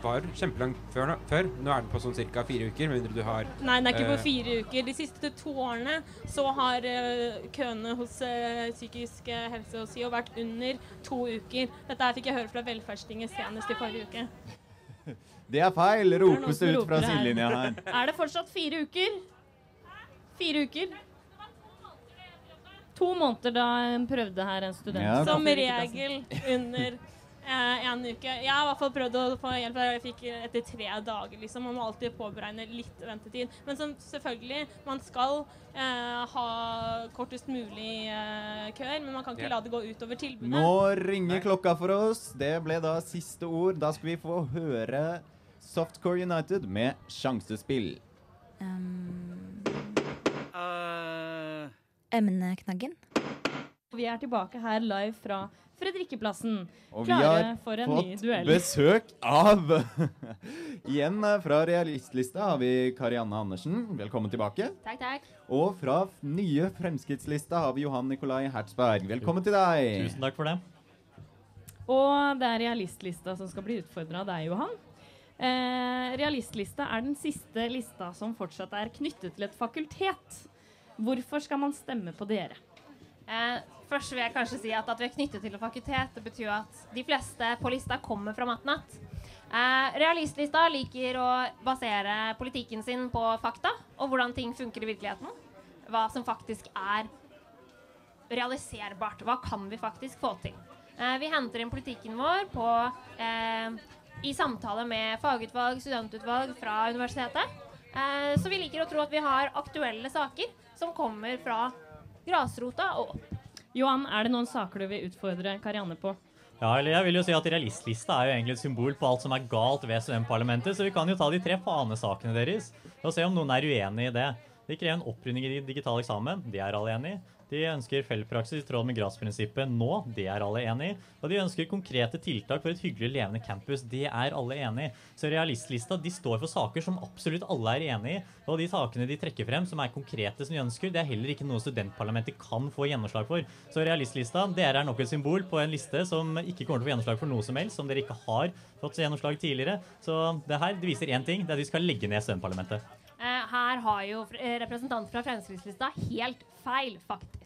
S15: var kjempelang før. nå- før. Nå er den på sånn ca. fire uker, med mindre du har
S16: Nei, den er ikke på
S15: eh,
S16: fire uker. De siste to årene så har eh, køene hos eh, psykisk helse og SIO vært under to uker. Dette her fikk jeg høre fra Velferdstinget senest i forrige uke.
S7: Det er feil, ropes det ut fra sidelinja her.
S6: Er det fortsatt fire uker? Fire uker? To måneder da en prøvde her en student.
S7: Ja,
S16: Som regel under en uke. Jeg har i hvert fall prøvd å få hjelp. Jeg fikk etter tre dager, liksom. Man må alltid påberegne litt ventetid. Men som selvfølgelig, man skal eh, ha kortest mulig eh, køer, men man kan ikke
S7: Ja.
S16: la det gå utover tilbudet.
S7: Nå ringer klokka for oss. Det ble da siste ord. Da skal vi få høre Softcore United med sjansespill.
S12: Emneknaggen.
S6: Vi er tilbake her live fra Fredrikkeplassen.
S7: Og vi
S6: Klare
S7: har
S6: for en ny
S7: fått besøk av Igjen eh, fra Realistlista har vi Karianne Andersen. Velkommen tilbake.
S14: Takk, takk.
S7: Og fra nye Fremskrittslista har vi Johan Nikolai Hertzberg. Velkommen til deg.
S17: Tusen takk for det.
S6: Og det er realistlista som skal bli utfordra av deg, Johan. Eh, realistlista er den siste lista som fortsatt er knyttet til et fakultet. Hvorfor skal man stemme på dere?
S14: Eh, først vil jeg kanskje si at at vi er knyttet til et fakultet, det betyr at de fleste på lista kommer fra Matnat. Eh, realistlista liker å basere politikken sin på fakta og hvordan ting funker i virkeligheten. Hva som faktisk er realiserbart. Hva kan vi faktisk få til? Eh, vi henter inn politikken vår på, eh, i samtale med fagutvalg, studentutvalg fra universitetet. Eh, så vi liker å tro at vi har aktuelle saker som kommer fra grasrota og opp.
S6: Johan, er det noen saker du vil utfordre Karianne på?
S17: Ja, eller jeg vil jo si at Realistlista er jo egentlig et symbol på alt som er galt ved studentparlamentet, så vi kan jo ta de tre fanesakene deres og se om noen er uenig i det. De krever en opprydning i digital eksamen, de er alle enig i. De ønsker feltpraksis i tråd med grassprinsippet nå, det er alle enig i. Og de ønsker konkrete tiltak for et hyggelig levende campus, det er alle enig i. Så realistlista de står for saker som absolutt alle er enig i. Og de sakene de trekker frem som er konkrete som de ønsker, det er heller ikke noe studentparlamentet kan få gjennomslag for. Så realistlista, dere er nok et symbol på en liste som ikke kommer til å få gjennomslag for noe som helst, som dere ikke har fått gjennomslag tidligere. Så det her det viser én ting, det er at vi skal legge ned studentparlamentet.
S14: Eh, her har jo eh, representanten fra Fremskrittslista helt feil, faktisk.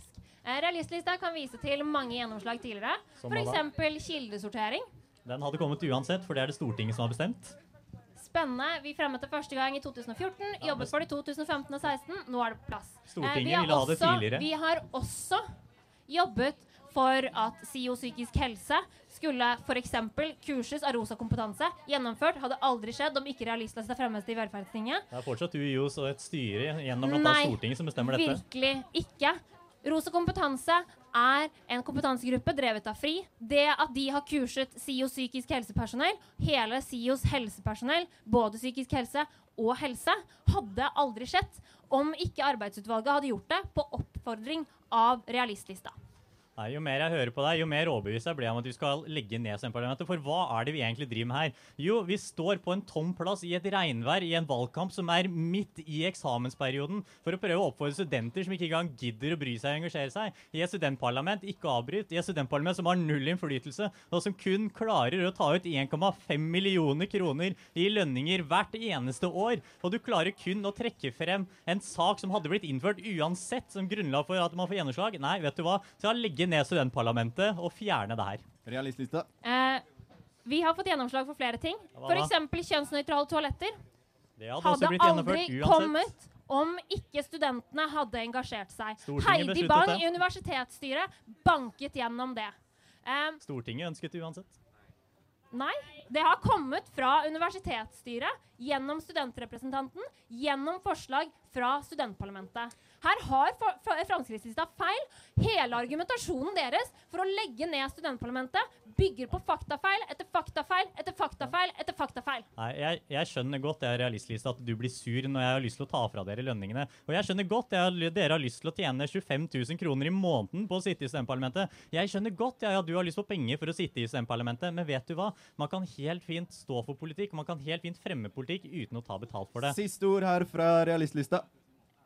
S14: Eh, realistlista kan vise til mange gjennomslag tidligere. F.eks. kildesortering.
S17: Den hadde kommet uansett, for det er det Stortinget som har bestemt.
S14: Spennende. Vi fremmet det første gang i 2014. Jobbet for det i 2015 og 2016. Nå er det på plass.
S17: Stortinget
S14: Eh, vi har
S17: ville ha det tidligere.
S14: Vi har også jobbet for at SIO psykisk helse skulle f.eks. kurses av Rosa kompetanse. Gjennomført. Hadde aldri skjedd om ikke realistlista fremmes i Velferdstinget.
S17: Det er fortsatt UiO og et styre gjennom bl.a. Stortinget som bestemmer dette.
S14: Virkelig ikke. Rosa kompetanse er en kompetansegruppe drevet av FRI. Det at de har kurset SIO psykisk helsepersonell, hele SIOs helsepersonell, både psykisk helse og helse, hadde aldri skjedd om ikke arbeidsutvalget hadde gjort det på oppfordring av realistlista.
S17: Nei, jo mer jeg hører på deg, jo mer overbevist jeg blir om at vi skal legge ned studentparlamentet. For hva er det vi egentlig driver med her? Jo, vi står på en tom plass i et regnvær i en valgkamp som er midt i eksamensperioden, for å prøve å oppfordre studenter som ikke engang gidder å bry seg og engasjere seg. I et studentparlament, ikke avbryt. I et studentparlament som har null innflytelse, og som kun klarer å ta ut 1,5 millioner kroner i lønninger hvert eneste år. Og du klarer kun å trekke frem en sak som hadde blitt innført uansett som grunnlag for at man får gjennomslag. Nei, vet du hva? Skal legge ned studentparlamentet og fjerne det her.
S7: Realistlista.
S14: Eh, vi har fått gjennomslag for flere ting. F.eks. kjønnsnøytrale toaletter.
S17: Det hadde,
S14: Hadde
S17: også blitt
S14: aldri
S17: gjennomført uansett.
S14: kommet om ikke studentene hadde engasjert seg.
S17: Stortinget
S14: Heidi Bang i universitetsstyret banket gjennom det. Eh,
S17: Stortinget ønsket det uansett.
S14: nei, det har kommet fra universitetsstyret, gjennom studentrepresentanten, gjennom forslag fra studentparlamentet. Her har Fremskrittspartiet feil. Hele argumentasjonen deres for å legge ned studentparlamentet bygger på faktafeil etter faktafeil etter faktafeil etter faktafeil.
S17: Nei, jeg, jeg skjønner godt jeg er realistliste at du blir sur når jeg har lyst til å ta fra dere lønningene. Og jeg skjønner godt jeg, dere har lyst til å tjene 25 000 kroner i måneden på å sitte i studentparlamentet. Jeg skjønner godt jeg, at du har lyst på penger for å sitte i studentparlamentet, men vet du hva? Man kan helt fint stå for politikk, man kan helt fint fremme politikk uten å ta betalt for det.
S7: Siste ord her fra realistlista.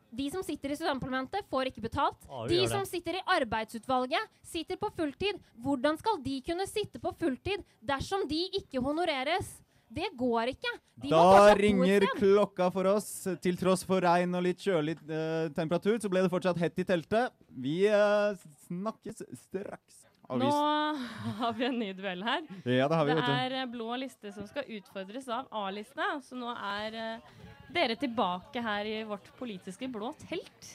S14: De som sitter i studentparlamentet, får ikke betalt.
S17: Ja,
S14: de som
S17: det.
S14: sitter i arbeidsutvalget, sitter på fulltid. Hvordan skal de kunne sitte på fulltid dersom de ikke honoreres? Det går ikke. De
S7: Da ringer klokka for oss. Til tross for regn og litt kjølig uh, temperatur, så ble det fortsatt hett i teltet. Vi uh, snakkes straks. Og
S16: Nå har vi en ny duell her.
S7: Ja, det har vi, vet du.
S16: er eh, blå liste som skal utfordres av A-listene. Så nå er eh, dere tilbake her i vårt politiske blå telt.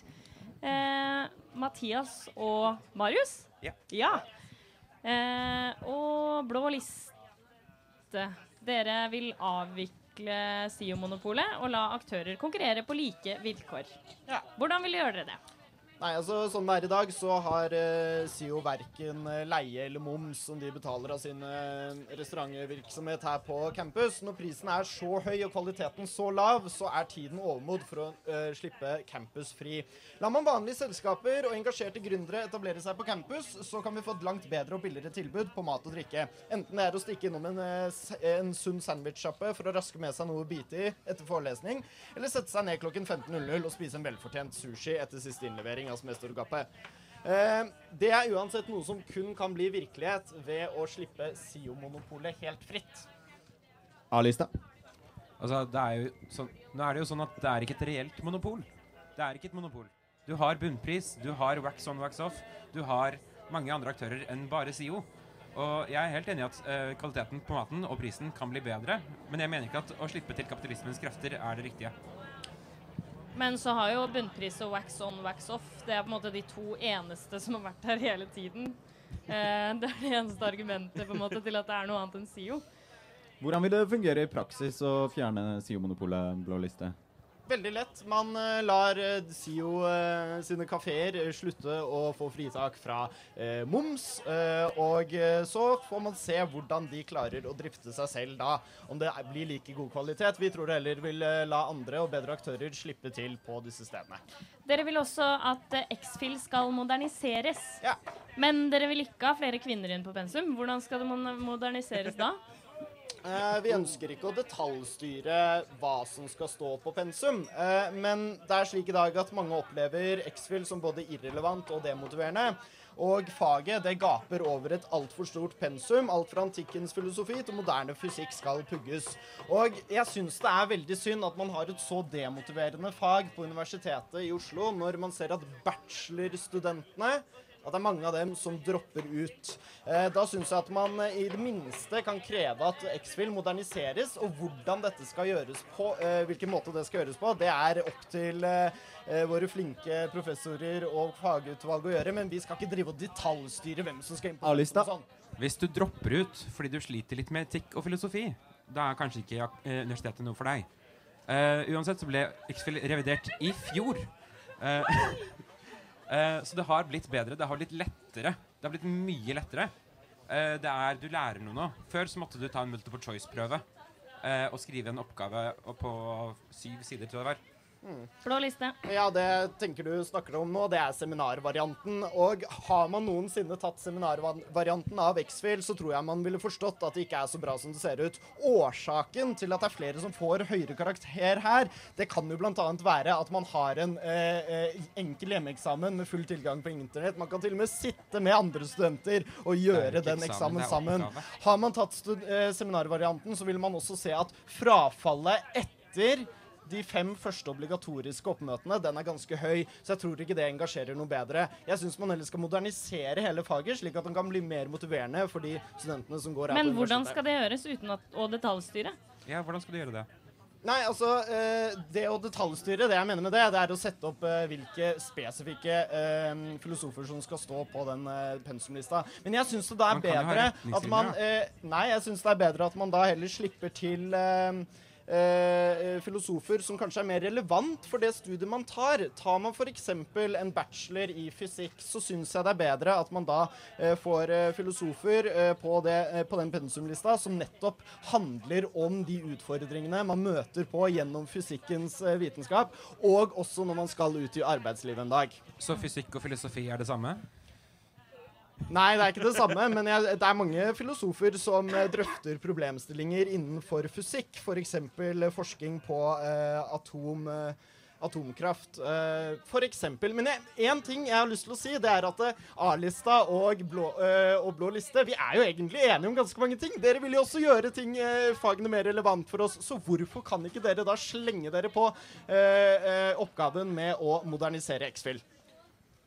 S16: Eh, Mathias og Marius?
S15: Ja.
S16: Eh, og blå liste. Dere vil avvikle SIO-monopolet og la aktører konkurrere på like vilkår. Hvordan vil dere gjøre det?
S11: Nei, altså Sånn det er i dag, så har eh, SIO verken eh, leie eller moms som de betaler av sin uh, restaurantvirksomhet her på campus. Når prisen er så høy og kvaliteten så lav, så er tiden overmodd for å eh, slippe campus fri. Lar man vanlige selskaper og engasjerte gründere etablere seg på campus, så kan vi få et langt bedre og billigere tilbud på mat og drikke. Enten det er å stikke innom en, eh, en sunn sandwichsjappe for å raske med seg noe å bite i etter forelesning, eller sette seg ned klokken 15.00 og spise en velfortjent sushi etter siste innlevering av semestergapet. Eh, det er uansett noe som kun kan bli virkelighet ved å slippe SIO-monopolet helt fritt.
S7: A-lista.
S15: Altså, det er jo sånn, nå er det jo sånn at det er ikke et reelt monopol. Det er ikke et monopol. Du har bunnpris, du har wax on, wax off, du har mange andre aktører enn bare SIO. Og jeg er helt enig i at eh, kvaliteten på maten og prisen kan bli bedre, men jeg mener ikke at å slippe til kapitalismens krefter er det riktige.
S16: Men så har jo bunnpris og wax on, wax off Det er på en måte de to eneste som har vært her hele tiden. Eh, det er det eneste argumentet på en måte til at det er noe annet enn SIO.
S7: Hvordan vil det fungere i praksis å fjerne SIO-monopolet blå liste?
S11: Veldig lett. Man eh, lar eh, SIO eh, sine kafeer slutte å få fritak fra eh, moms, eh, og så får man se hvordan de klarer å drifte seg selv da. Om det blir like god kvalitet. Vi tror det heller vil la andre og bedre aktører slippe til på disse stedene.
S6: Dere vil også at X-Fill skal moderniseres. Men dere vil ikke ha flere kvinner inn på pensum. Hvordan skal det moderniseres da?
S11: Eh, vi ønsker ikke å detaljstyre hva som skal stå på pensum, eh, men det er slik i dag at mange opplever X-Fill som både irrelevant og demotiverende. Og faget det gaper over et altfor stort pensum. Alt fra antikkens filosofi til moderne fysikk skal pugges. Og jeg syns det er veldig synd at man har et så demotiverende fag på Universitetet i Oslo, når man ser at bachelorstudentene at det er mange av dem som dropper ut. Eh, da syns jeg at man eh, i det minste kan kreve at X-Fill moderniseres, og hvordan dette skal gjøres på, eh, hvilken måte det skal gjøres på, det er opp til våre flinke professorer og fagutvalg å gjøre, men vi skal ikke drive og detaljstyre hvem som skal inn på
S15: A-lista.
S11: sånn.
S15: Hvis du dropper ut fordi du sliter litt med etikk og filosofi, da er kanskje ikke universitetet noe for deg. Uh, uansett så ble X-Fill revidert i fjor. Eh, eh, så det har blitt bedre. Det har blitt lettere. Det har blitt mye lettere. Eh, det er, du lærer noe nå. Før så måtte du ta en multiple choice-prøve eh, og skrive en oppgave på syv sider, tror jeg det var.
S6: Blå liste.
S11: Ja, det tenker du snakker om nå, det er seminarvarianten. Og har man noensinne tatt seminarvarianten av X-Fill, så tror jeg man ville forstått at det ikke er så bra som det ser ut. Årsaken til at det er flere som får høyere karakter her, det kan jo bl.a. være at man har en eh, eh, enkel hjemmeeksamen med full tilgang på internett. Man kan til og med sitte med andre studenter og gjøre den
S15: eksamen,
S11: eksamen sammen. Har man tatt eh, seminarvarianten, så vil man også se at frafallet etter de fem første obligatoriske oppmøtene den er ganske høy, så jeg tror ikke det engasjerer noe bedre. Jeg syns man heller skal modernisere hele faget, slik at den kan bli mer motiverende for de studentene som går her
S6: Men
S11: på
S6: hvordan skal det gjøres uten at, å detaljstyre?
S15: Ja, hvordan skal du gjøre det?
S11: Nei, altså, eh, Det å detaljstyre, det jeg mener med det, det er å sette opp eh, hvilke spesifikke eh, filosofer som skal stå på den pensumlista. Men jeg syns det da er bedre at man Nei, jeg syns det er bedre at man da heller slipper til eh, eh, filosofer som kanskje er mer relevant for det studiet man tar. Tar man f.eks. en bachelor i fysikk, så syns jeg det er bedre at man da eh, får eh, filosofer eh, på, det, på den pensumlista som nettopp handler om de utfordringene man møter på gjennom fysikkens vitenskap, og også når man skal ut i arbeidslivet en dag.
S15: Så fysikk og filosofi er det samme?
S11: Nei, det er ikke det samme, men jeg, det er mange filosofer som eh, drøfter problemstillinger innenfor fysikk, f.eks. For forskning på eh, atom, eh, atomkraft. Eh, for eksempel. Men én ting jeg har lyst til å si, det er at eh, A-lista og, eh, og blå liste Vi er jo egentlig enige om ganske mange ting. Dere vil jo også gjøre ting, eh, fagene mer relevant for oss, så hvorfor kan ikke dere da slenge dere på eh, eh, oppgaven med å modernisere X-Fill?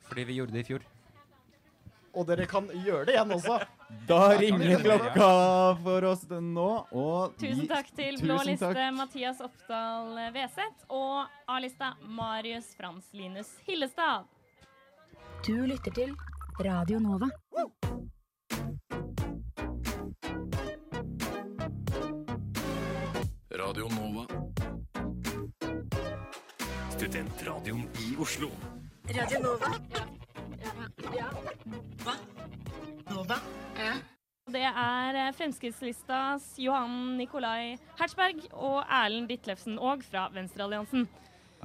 S15: Fordi vi gjorde det i fjor.
S11: Og dere kan gjøre det igjen også.
S7: Da ringer klokka for oss den nå, og
S6: Tusen takk til blå liste. Mathias Oppdal Veseth og A-lista Marius Frans Linus Hillestad.
S12: Du lytter til Radio Nova.
S18: Radio Nova. Studentradioen i Oslo.
S12: Radio Nova.
S6: Er eh, Fremskrittslistas Johan Nikolai Hertzberg og Erlend Ditlevsen og fra Venstrealliansen.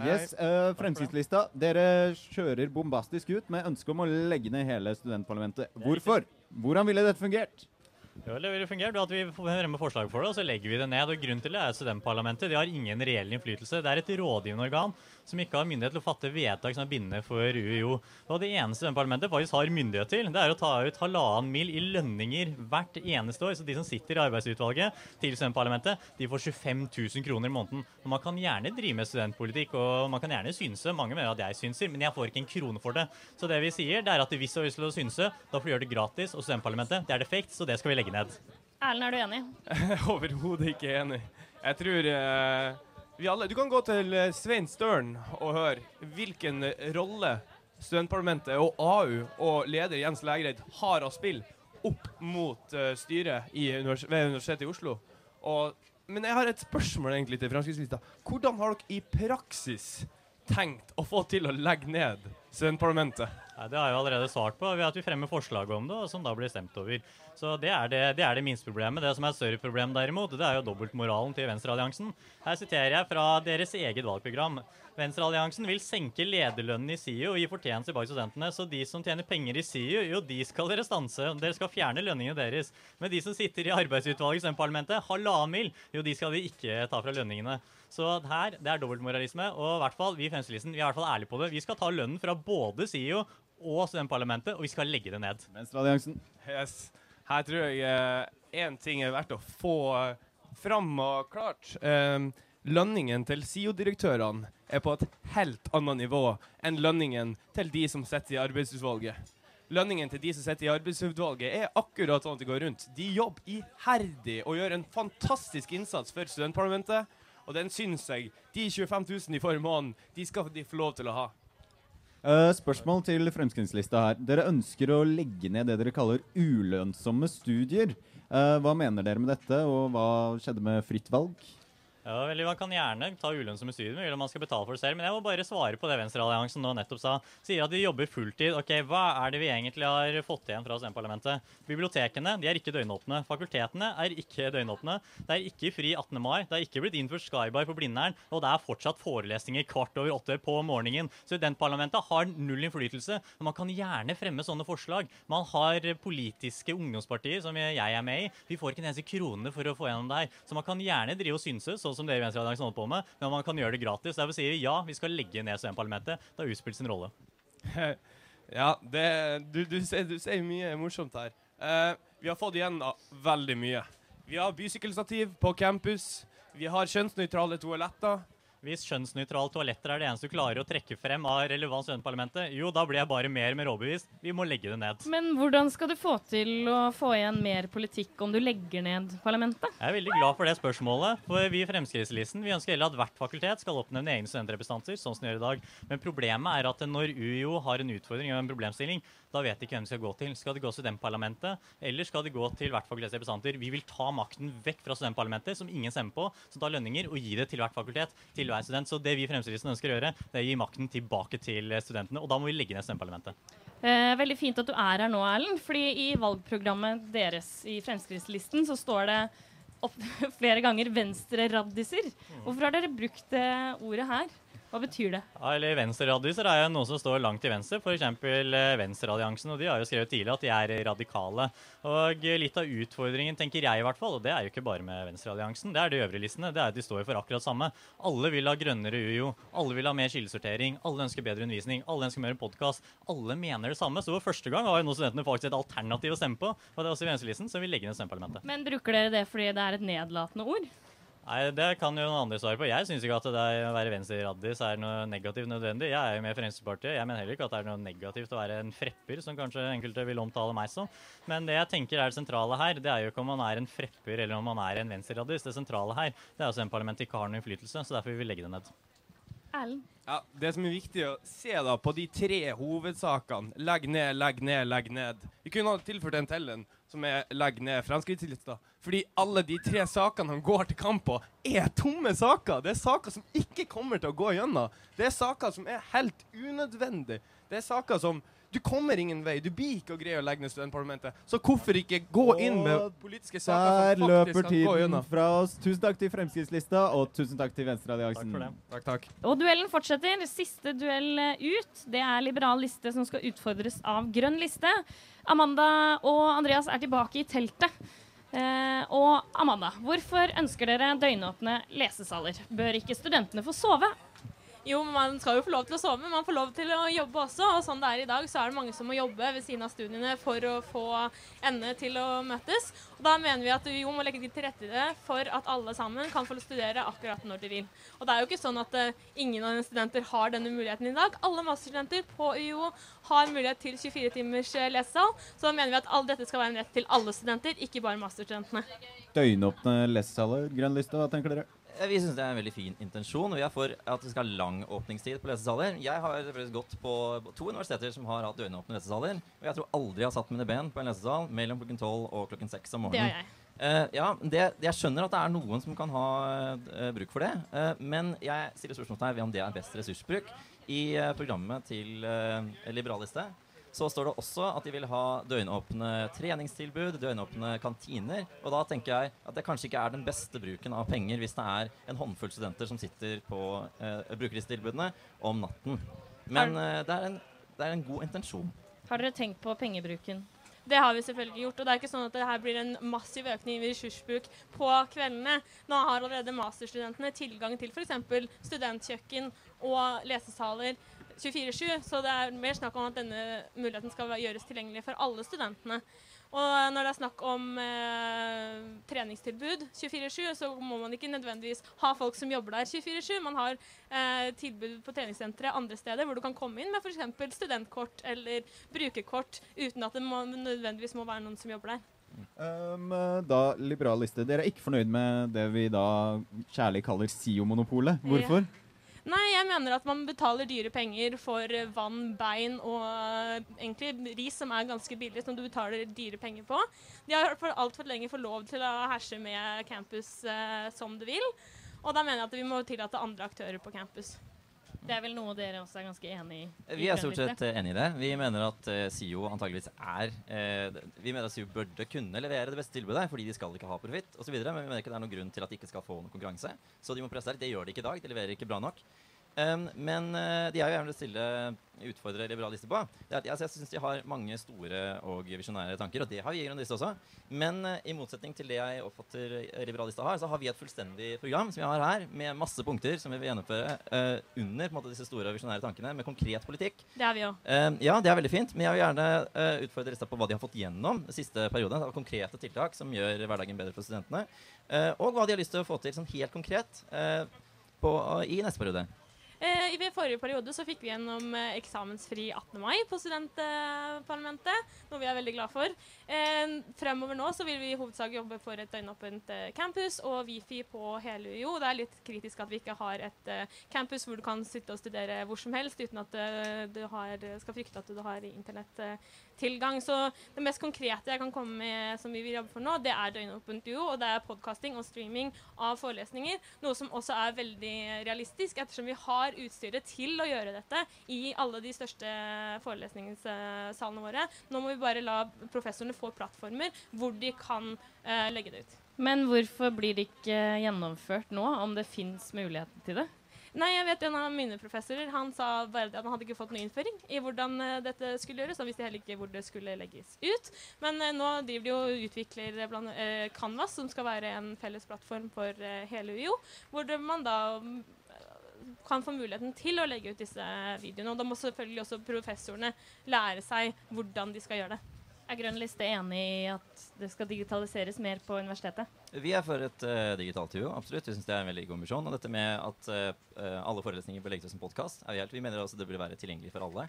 S7: Yes, uh, Fremskrittslista. Dere kjører bombastisk ut med ønske om å legge ned hele studentparlamentet. Hvorfor? Hvordan ville dette fungert?
S17: Jo, det ville fungert at vi fremmer forslag for det, og så legger vi det ned. og Grunnen til det er studentparlamentet. De har ingen reell innflytelse. Det er et rådgivende organ som ikke har myndighet til å fatte vedtak som er bindende for UiO. Og det eneste studentparlamentet faktisk har myndighet til, det er å ta ut halvannen mil i lønninger hvert eneste år. Så de som sitter i arbeidsutvalget til studentparlamentet, de får 25 000 kroner i måneden. Og man kan gjerne drive med studentpolitikk, og man kan gjerne synse. Mange mener at jeg synser, men jeg får ikke en krone for det. Så det vi sier, det er at hvis du har lyst til å synse, da får du gjøre det gratis. Og studentparlamentet, det er defekt, så det skal vi legge ned.
S6: Erlend, er du enig?
S10: Overhodet ikke enig. Jeg tror eh, alle Du kan gå til eh, Svein Støren og høre hvilken rolle studentparlamentet og AU og leder Jens Lægreid har å spille opp mot eh, styret univers ved Universitetet i Oslo. Og men jeg har et spørsmål egentlig til Fremskrittspartiet. Hvordan har dere i praksis tenkt å få til å legge ned studentparlamentet?
S17: Nei, det har jeg allerede svart på ved at vi fremmer forslag om det, som da blir stemt over. Så det er det, det, er det minste problemet. Det som er et større problem derimot, det er jo dobbeltmoralen til Venstrealliansen. Her siterer jeg fra deres eget valgprogram. Venstrealliansen vil senke lederlønnen i SIU og gi fortjeneste bak studentene. Så de som tjener penger i SIU, jo, de skal dere stanse. Dere skal fjerne lønningene deres. Men de som sitter i arbeidsutvalget i parlamentet, halvannen mil, jo, de skal vi ikke ta fra lønningene. Så her, det er dobbeltmoralisme. Og i hvert fall, vi i Fremskrittspartiet er i hvert fall ærlige på det. Vi skal ta lønnen fra både SIO og studentparlamentet, og vi skal legge det ned.
S7: Venstrealliansen.
S10: Yes. Her tror jeg én ting er verdt å få eh, fram og klart. Um, lønningen til SIO-direktørene er på et helt annet nivå enn lønningen til de som sitter i arbeidsutvalget. Lønningen til de som sitter i arbeidsutvalget er akkurat sånn at det går rundt. De jobber iherdig og gjør en fantastisk innsats for studentparlamentet. Og den syns jeg de 25 000 de får i måneden, de skal de få lov til å ha.
S7: Eh, spørsmål til fremskrittslista her. Dere ønsker å legge ned det dere kaller ulønnsomme studier. Eh, hva mener dere med dette, og hva skjedde med fritt valg?
S17: Ja, vel, Man kan gjerne ta ulønnsomme studier, vil man skal betale for det selv. Men jeg må bare svare på det Venstrealliansen nå nettopp sa. Sier at de jobber fulltid. Ok, Hva er det vi egentlig har fått igjen fra studentparlamentet? Bibliotekene de er ikke døgnåpne. Fakultetene er ikke døgnåpne. Det er ikke fri 18. mai. Det er ikke blitt innført Skybar på Blindern. Og det er fortsatt forelesninger kvart over åtte på morgenen. Studentparlamentet har null innflytelse. Men man kan gjerne fremme sånne forslag. Man har politiske ungdomspartier, som jeg er med i. Vi får ikke en eneste krone for å få gjennom det her. Så man kan gjerne drive og synse, sånn som dere i Venstrealliansen holder på med, men man kan gjøre det gratis. Derfor sier vi ja, vi skal legge ned studentparlamentet. Det har utspilt sin rolle.
S10: ja, det, du, du, sier, du sier mye morsomt her. Uh, vi har fått igjen veldig mye. Vi har bysykkelstativ på campus. Vi har kjønnsnøytrale toaletter.
S17: Hvis kjønnsnøytrale toaletter er det eneste du klarer å trekke frem av relevans i parlamentet, jo, da blir jeg bare mer og mer overbevist. Vi må legge det ned.
S6: Men hvordan skal du få til å få igjen mer politikk om du legger ned parlamentet?
S17: Jeg er veldig glad for det spørsmålet. For vi i Fremskrittslisten vi ønsker heller at hvert fakultet skal oppnevne egne studentrepresentanter, sånn som de gjør i dag. Men problemet er at når UiO har en utfordring og en problemstilling, da vet de ikke hvem de skal gå til. Skal de gå til studentparlamentet, eller skal de gå til hvert fakultets representanter? Vi vil ta makten vekk fra studentparlamentet, som ingen stemmer på, som tar lønninger, og gi det til hvert fakultet, til hver student. Så det vi Fremskrittspartiet ønsker å gjøre, det er å gi makten tilbake til studentene, og da må vi legge ned studentparlamentet.
S6: Eh, veldig fint at du er her nå, Erlend. fordi i valgprogrammet deres i Fremskrittslisten så står det opp flere ganger 'venstreraddiser'. Hvorfor har dere brukt det ordet her? Hva betyr det?
S17: Ja, eller Venstreraddiser er jo noe som står langt til venstre. F.eks. Eh, Venstrealliansen. og De har jo skrevet tidlig at de er radikale. Og Litt av utfordringen, tenker jeg i hvert fall, og det er jo ikke bare med Venstrealliansen, det er de øvrige listene, det er at de står for akkurat samme. Alle vil ha grønnere UiO, alle vil ha mer kildesortering, alle ønsker bedre undervisning, alle ønsker mer podkast. Alle mener det samme. Så for første gang har jo nå studentene faktisk et alternativ å stemme på. Og det er også i Venstrelisten, så vi legger ned stemmeparlamentet.
S6: Men bruker dere det fordi det er et nedlatende ord?
S17: Nei, Det kan jo noen andre svare på. Jeg syns ikke at det å være venstreraddis er noe negativt nødvendig. Jeg er jo med Fremskrittspartiet. Jeg mener heller ikke at det er noe negativt å være en frepper, som kanskje enkelte vil omtale meg som. Men det jeg tenker er det sentrale her, det er jo ikke om man er en frepper eller om man er en venstreraddis. Det sentrale her det er altså en ikke har noen innflytelse, så derfor vil vi legge det ned.
S6: Erlend?
S10: Ja, Det som er viktig å se da på de tre hovedsakene Legg ned, legg ned, legg ned. Vi kunne ha tilført en til en som er legg ned Fremskrittslista. Fordi alle de tre sakene han går til kamp på, er tomme saker. Det er saker som ikke kommer til å gå gjennom. Det er saker som er helt unødvendige. Det er saker som du kommer ingen vei. Du blir ikke å greie å legge ned studentparlamentet. Så hvorfor ikke gå inn med politiske saker som faktisk kan gå gjennom?
S7: Der løper tiden fra oss. Tusen takk til Fremskrittslista, og tusen takk til Venstrealliansen.
S17: Takk for det.
S10: Takk, takk.
S6: Og duellen fortsetter. Siste duell eh, ut. Det er liberal liste som skal utfordres av grønn liste. Amanda og Andreas er tilbake i teltet. Eh, og Amanda, hvorfor ønsker dere døgnåpne lesesaler? Bør ikke studentene få sove?
S16: Jo, man skal jo få lov til å sove, men man får lov til å jobbe også. Og sånn det er i dag, så er det mange som må jobbe ved siden av studiene for å få endene til å møtes. Og da mener vi at UiO må legge til rette det for at alle sammen kan få studere akkurat når de vil. Og det er jo ikke sånn at eh, ingen av studenter har denne muligheten i dag. Alle masterstudenter på UiO har mulighet til 24 timers eh, lesesal. Så da mener vi at all dette skal være en rett til alle studenter, ikke bare masterstudentene.
S7: Døgnåpne lesesaler, grønn liste, hva tenker dere?
S8: Eh, Vi syns det er en veldig fin intensjon, og vi er for at vi skal ha lang åpningstid på lesesaler. Jeg har selvfølgelig gått på to universiteter som har hatt døgnåpne lesesaler, og jeg tror aldri jeg har satt mine ben på en lesesal mellom klokken 12 og klokken 6 om morgenen.
S6: Det
S8: er
S6: har jeg.
S8: Uh, ja, det, jeg skjønner at det er noen som kan ha uh, bruk for det. Uh, men jeg stiller spørsmålstegn ved om det er best ressursbruk. I programmet til Liberaliste så står det også at de vil ha døgnåpne treningstilbud, døgnåpne kantiner. Og da tenker jeg at det kanskje ikke er den beste bruken av penger hvis det er en håndfull studenter som sitter på eh, bruker disse tilbudene om natten. Men eh, det, er en, det er en god intensjon.
S16: Har dere tenkt på pengebruken? Det har vi selvfølgelig gjort. og det er ikke sånn at det her blir en massiv økning i ressursbruk på kveldene. Nå har allerede masterstudentene tilgang til f.eks. studentkjøkken og lesesaler 24-7, så det er mer snakk om at denne muligheten skal gjøres tilgjengelig for alle studentene. Og når det er snakk om eh, treningstilbud 24-7, så må man ikke nødvendigvis ha folk som jobber der 24-7. Man har eh, tilbud på treningssentre andre steder hvor du kan komme inn med f.eks. studentkort eller brukerkort uten at det må, nødvendigvis må være noen som jobber der.
S7: Um, da, liberal liste. Dere er ikke fornøyd med det vi da kjærlig kaller SIO-monopolet. Hvorfor?
S16: Nei, jeg mener at man betaler dyre penger for eh, vann, bein og eh, egentlig ris som er ganske billig, som du betaler dyre penger på. De har for altfor lenge fått lov til å herse med campus eh, som de vil. Og da mener jeg at vi må tillate andre aktører på campus.
S6: Det er vel noe dere også er ganske enig i? i
S8: Vi er stort sett eh, enig i det. Vi mener at uh, SIO antageligvis er uh, Vi mener at SIO burde kunne levere det beste tilbudet, fordi de skal ikke ha profitt osv. Men vi mener ikke det er noen grunn til at de ikke skal få noen konkurranse. Så de må presse der. Det gjør de ikke i dag. De leverer ikke bra nok. Um, men det de er jo gjerne stille utfordre liberalister på. Det er, at- jeg, jeg syns de har mange store og visjonære tanker, og det har vi i Grønn liste også. Men uh, i motsetning til det jeg oppfatter eh, liberalister har, så har vi et fullstendig program som vi har her, med masse punkter som vi vil gjennomføre uh, under måte, disse store og visjonære tankene, med konkret politikk.
S16: Det er vi òg.
S8: Eh, ja, det er veldig fint, men jeg vil gjerne uh, utfordre lista på hva de har fått gjennom den siste perioden. Av konkrete tiltak som gjør hverdagen bedre for studentene. Eh, og hva de har lyst til å få til sånn helt konkret eh, på, i neste periode.
S16: Eh, I forrige periode så fikk vi gjennom eh, eksamensfri 18. mai på studentparlamentet, noe vi er veldig glad for. Eh, fremover nå så vil vi i hovedsak jobbe for et døgnåpent campus og Wifi på hele UiO. Det er litt kritisk at vi ikke har et campus hvor du kan sitte og studere hvor som helst uten at du har, skal frykte at du har internettilgang. Så det mest konkrete jeg kan komme med som vi vil jobbe for nå, det er døgnåpent og det er podkasting og streaming av forelesninger. Noe som også er veldig realistisk, ettersom vi har utstyret til å gjøre dette i alle de største forelesningssalene våre. Nå må vi bare la professorene få plattformer hvor de kan uh, legge det ut.
S6: Men hvorfor blir det ikke gjennomført nå, om det fins muligheter til det?
S16: Nei, jeg vet En av mine professorer han sa bare at han hadde ikke fått noe innføring i hvordan eh, dette skulle gjøres. Han visste heller ikke hvor det skulle legges ut. Men eh, nå driver de og utvikler eh, blant, Canvas, som skal være en felles plattform for hele UiO. Hvor man da mm, kan få muligheten til å legge ut disse videoene. Og da må selvfølgelig også professorene lære seg hvordan de skal gjøre det.
S6: Er Grønn liste enig i at det skal digitaliseres mer på universitetet?
S8: Vi er for et uh, digitalt UiO, absolutt. Vi syns det er en veldig god misjon. Og dette med at uh, alle forelesninger bør legges ut som podkast, er vi helt Vi mener også det burde være tilgjengelig for alle.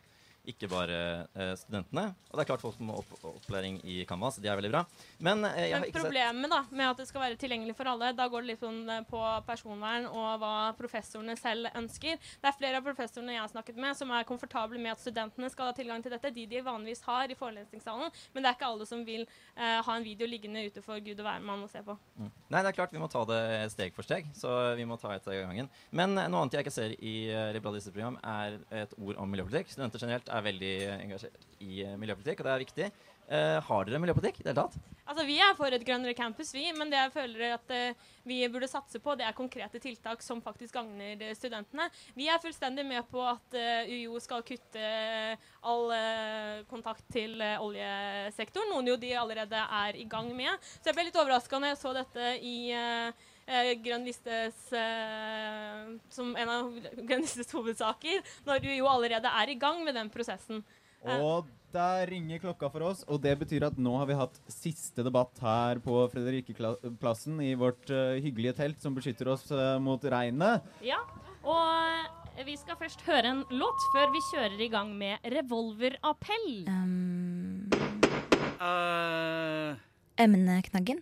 S8: Ikke bare eh, studentene. Og det er klart folk må opp opplæring i Canvas. de er veldig bra. Men eh,
S16: Men problemet da, med at det skal være tilgjengelig for alle, da går det litt sånn eh, på personvern og hva professorene selv ønsker. Det er flere av professorene jeg har snakket med som er komfortable med at studentene skal ha tilgang til dette, de de vanligvis har i forelesningssalen, men det er ikke alle som vil eh, ha en video liggende ute for gud og hvermann å se på.
S8: Mm. Nei, det er klart vi må ta det steg for steg. Så vi må ta et av gangen. Men eh, noe annet jeg ikke ser i uh, liberalistisk program, er et ord om miljøpolitikk. Studenter generelt er veldig engasjert i eh, miljøpolitikk, og det er viktig. Uh, har dere miljøpolitikk i det hele tatt?
S16: Altså, Vi er for et grønnere campus, vi, men det jeg føler at uh, vi burde satse på, det er konkrete tiltak som faktisk gagner studentene. Vi er fullstendig med på at UiO skal kutte all kontakt til oljesektoren, noe jo de allerede er i gang med. Så jeg ble litt overraska når jeg så dette i Grønn listes eh, som en av Grønn listes hovedsaker, når UiO allerede er i gang med den prosessen. Eh,
S7: Og der ringer klokka for oss, og det betyr at nå har vi hatt siste debatt her på Fredrikkeplassen i vårt eh, hyggelige telt som beskytter oss eh, mot regnet.
S6: Ja, og vi skal først høre en låt før vi kjører i gang med revolverappell.
S19: Um,
S20: Emneknaggen.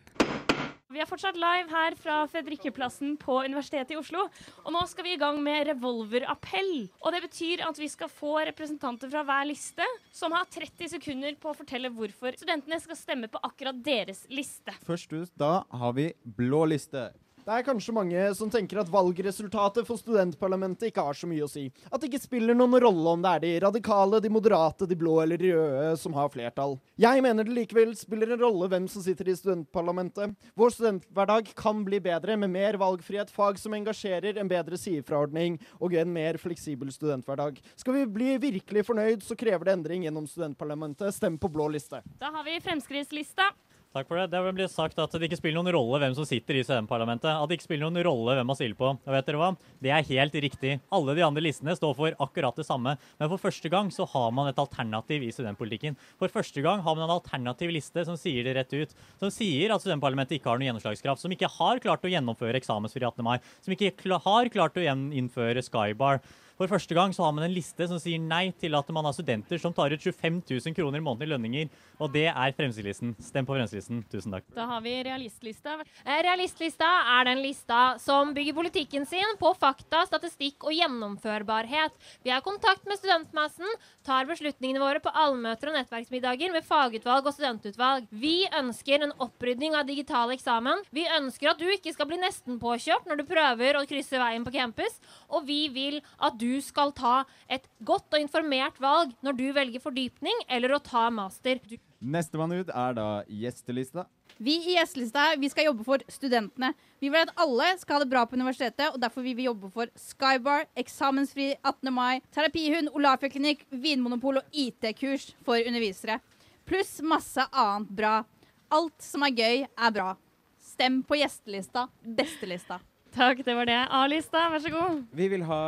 S6: Vi er fortsatt live her fra Fredrikkeplassen på Universitetet i Oslo. Og nå skal vi i gang med revolverappell. Og det betyr at vi skal få representanter fra hver liste som har 30 sekunder på å fortelle hvorfor studentene skal stemme på akkurat deres liste.
S7: Først ut da har vi blå liste.
S11: Det er kanskje mange som tenker at valgresultatet for studentparlamentet ikke har så mye å si. At det ikke spiller noen rolle om det er de radikale, de moderate, de blå eller de røde som har flertall. Jeg mener det likevel spiller en rolle hvem som sitter i studentparlamentet. Vår studenthverdag kan bli bedre med mer valgfrihet, fag som engasjerer, en bedre sidefraordning og en mer fleksibel studenthverdag. Skal vi bli virkelig fornøyd, så krever det endring gjennom studentparlamentet. Stem på blå liste.
S6: Da har vi fremskrittslista.
S17: Takk for det. Det ble sagt at det ikke spiller noen rolle hvem som sitter i studentparlamentet. At det ikke spiller noen rolle hvem man stiller på. Og vet dere hva? Det er helt riktig. Alle de andre listene står for akkurat det samme. Men for første gang så har man et alternativ i studentpolitikken. For første gang har man en alternativ liste som sier det rett ut. Som sier at studentparlamentet ikke har noen gjennomslagskraft. Som ikke har klart å gjennomføre eksamensfri 18. mai. Som ikke har klart å innføre Skybar. For første gang så har man en liste som sier nei til at man har studenter som tar ut 25 000 kroner i måneden i lønninger. Og det er Fremskrittslisten. Stem på Fremskrittslisten. Tusen takk.
S6: Da har vi realistlista.
S14: Eh, Realistlista er den lista som bygger politikken sin på fakta, statistikk og gjennomførbarhet. Vi har kontakt med studentmassen, tar beslutningene våre på allmøter og nettverksmiddager med fagutvalg og studentutvalg. Vi ønsker en opprydning av digital eksamen. Vi ønsker at du ikke skal bli nesten påkjørt når du prøver å krysse veien på campus. Og vi vil at du skal ta et godt og informert valg når du velger fordypning eller å ta master. Du
S7: Nestemann ut er da gjestelista.
S13: Vi i Gjestelista vi skal jobbe for studentene. Vi vil at alle skal ha det bra på universitetet, og derfor vil vi jobbe for Skybar, eksamensfri 18. mai, terapihund, Olafia-klinikk, vinmonopol og IT-kurs for undervisere. Pluss masse annet bra. Alt som er gøy, er bra. Stem på gjestelista. Bestelista.
S6: Takk, det var det. A-lista, vær så god.
S15: Vi vil ha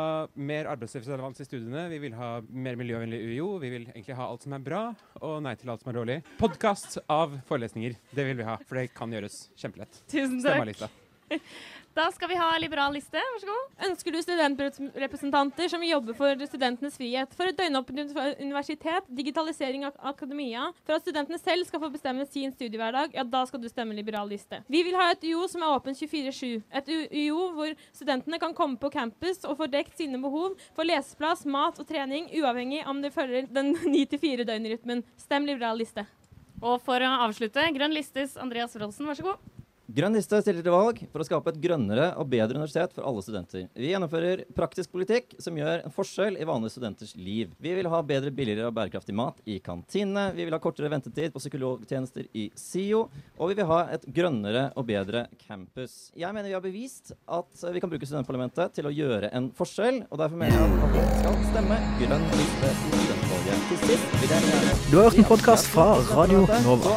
S15: mer arbeidslivsrelevans i studiene. Vi vil ha mer miljøvennlig UiO. Vi vil egentlig ha alt som er bra, og nei til alt som er dårlig. Podkast av forelesninger. Det vil vi ha, for det kan gjøres kjempelett.
S6: Tusen takk.
S15: A-lista.
S6: Da skal vi ha liberal liste. Vær så god. Ønsker du studentrepresentanter som jobber for studentenes frihet, for et døgnåpent universitet, digitalisering av akademia, for at studentene selv skal få bestemme sin studiehverdag, ja, da skal du stemme liberal liste. Vi vil ha et UiO som er åpen 24-7. Et UO UiO hvor studentene kan komme på campus og få dekt sine behov for leseplass, mat og trening, uavhengig om de følger den 9-4-døgnrytmen. Stem liberal liste. Og for å avslutte, Grønn listes Andreas Rolsen, vær så god.
S8: Grønn liste stiller til valg for å skape et grønnere og bedre universitet for alle studenter. Vi gjennomfører praktisk politikk som gjør en forskjell i vanlige studenters liv. Vi vil ha bedre, billigere og bærekraftig mat i kantinene. Vi vil ha kortere ventetid på psykologtjenester i SIO. Og vi vil ha et grønnere og bedre campus. Jeg mener vi har bevist at vi kan bruke studentparlamentet til å gjøre en forskjell, og derfor mener jeg at vi skal stemme grønn liste i studentvalget. Til sist vil jeg gjerne
S1: Du har hørt en podkast fra Radio Nova.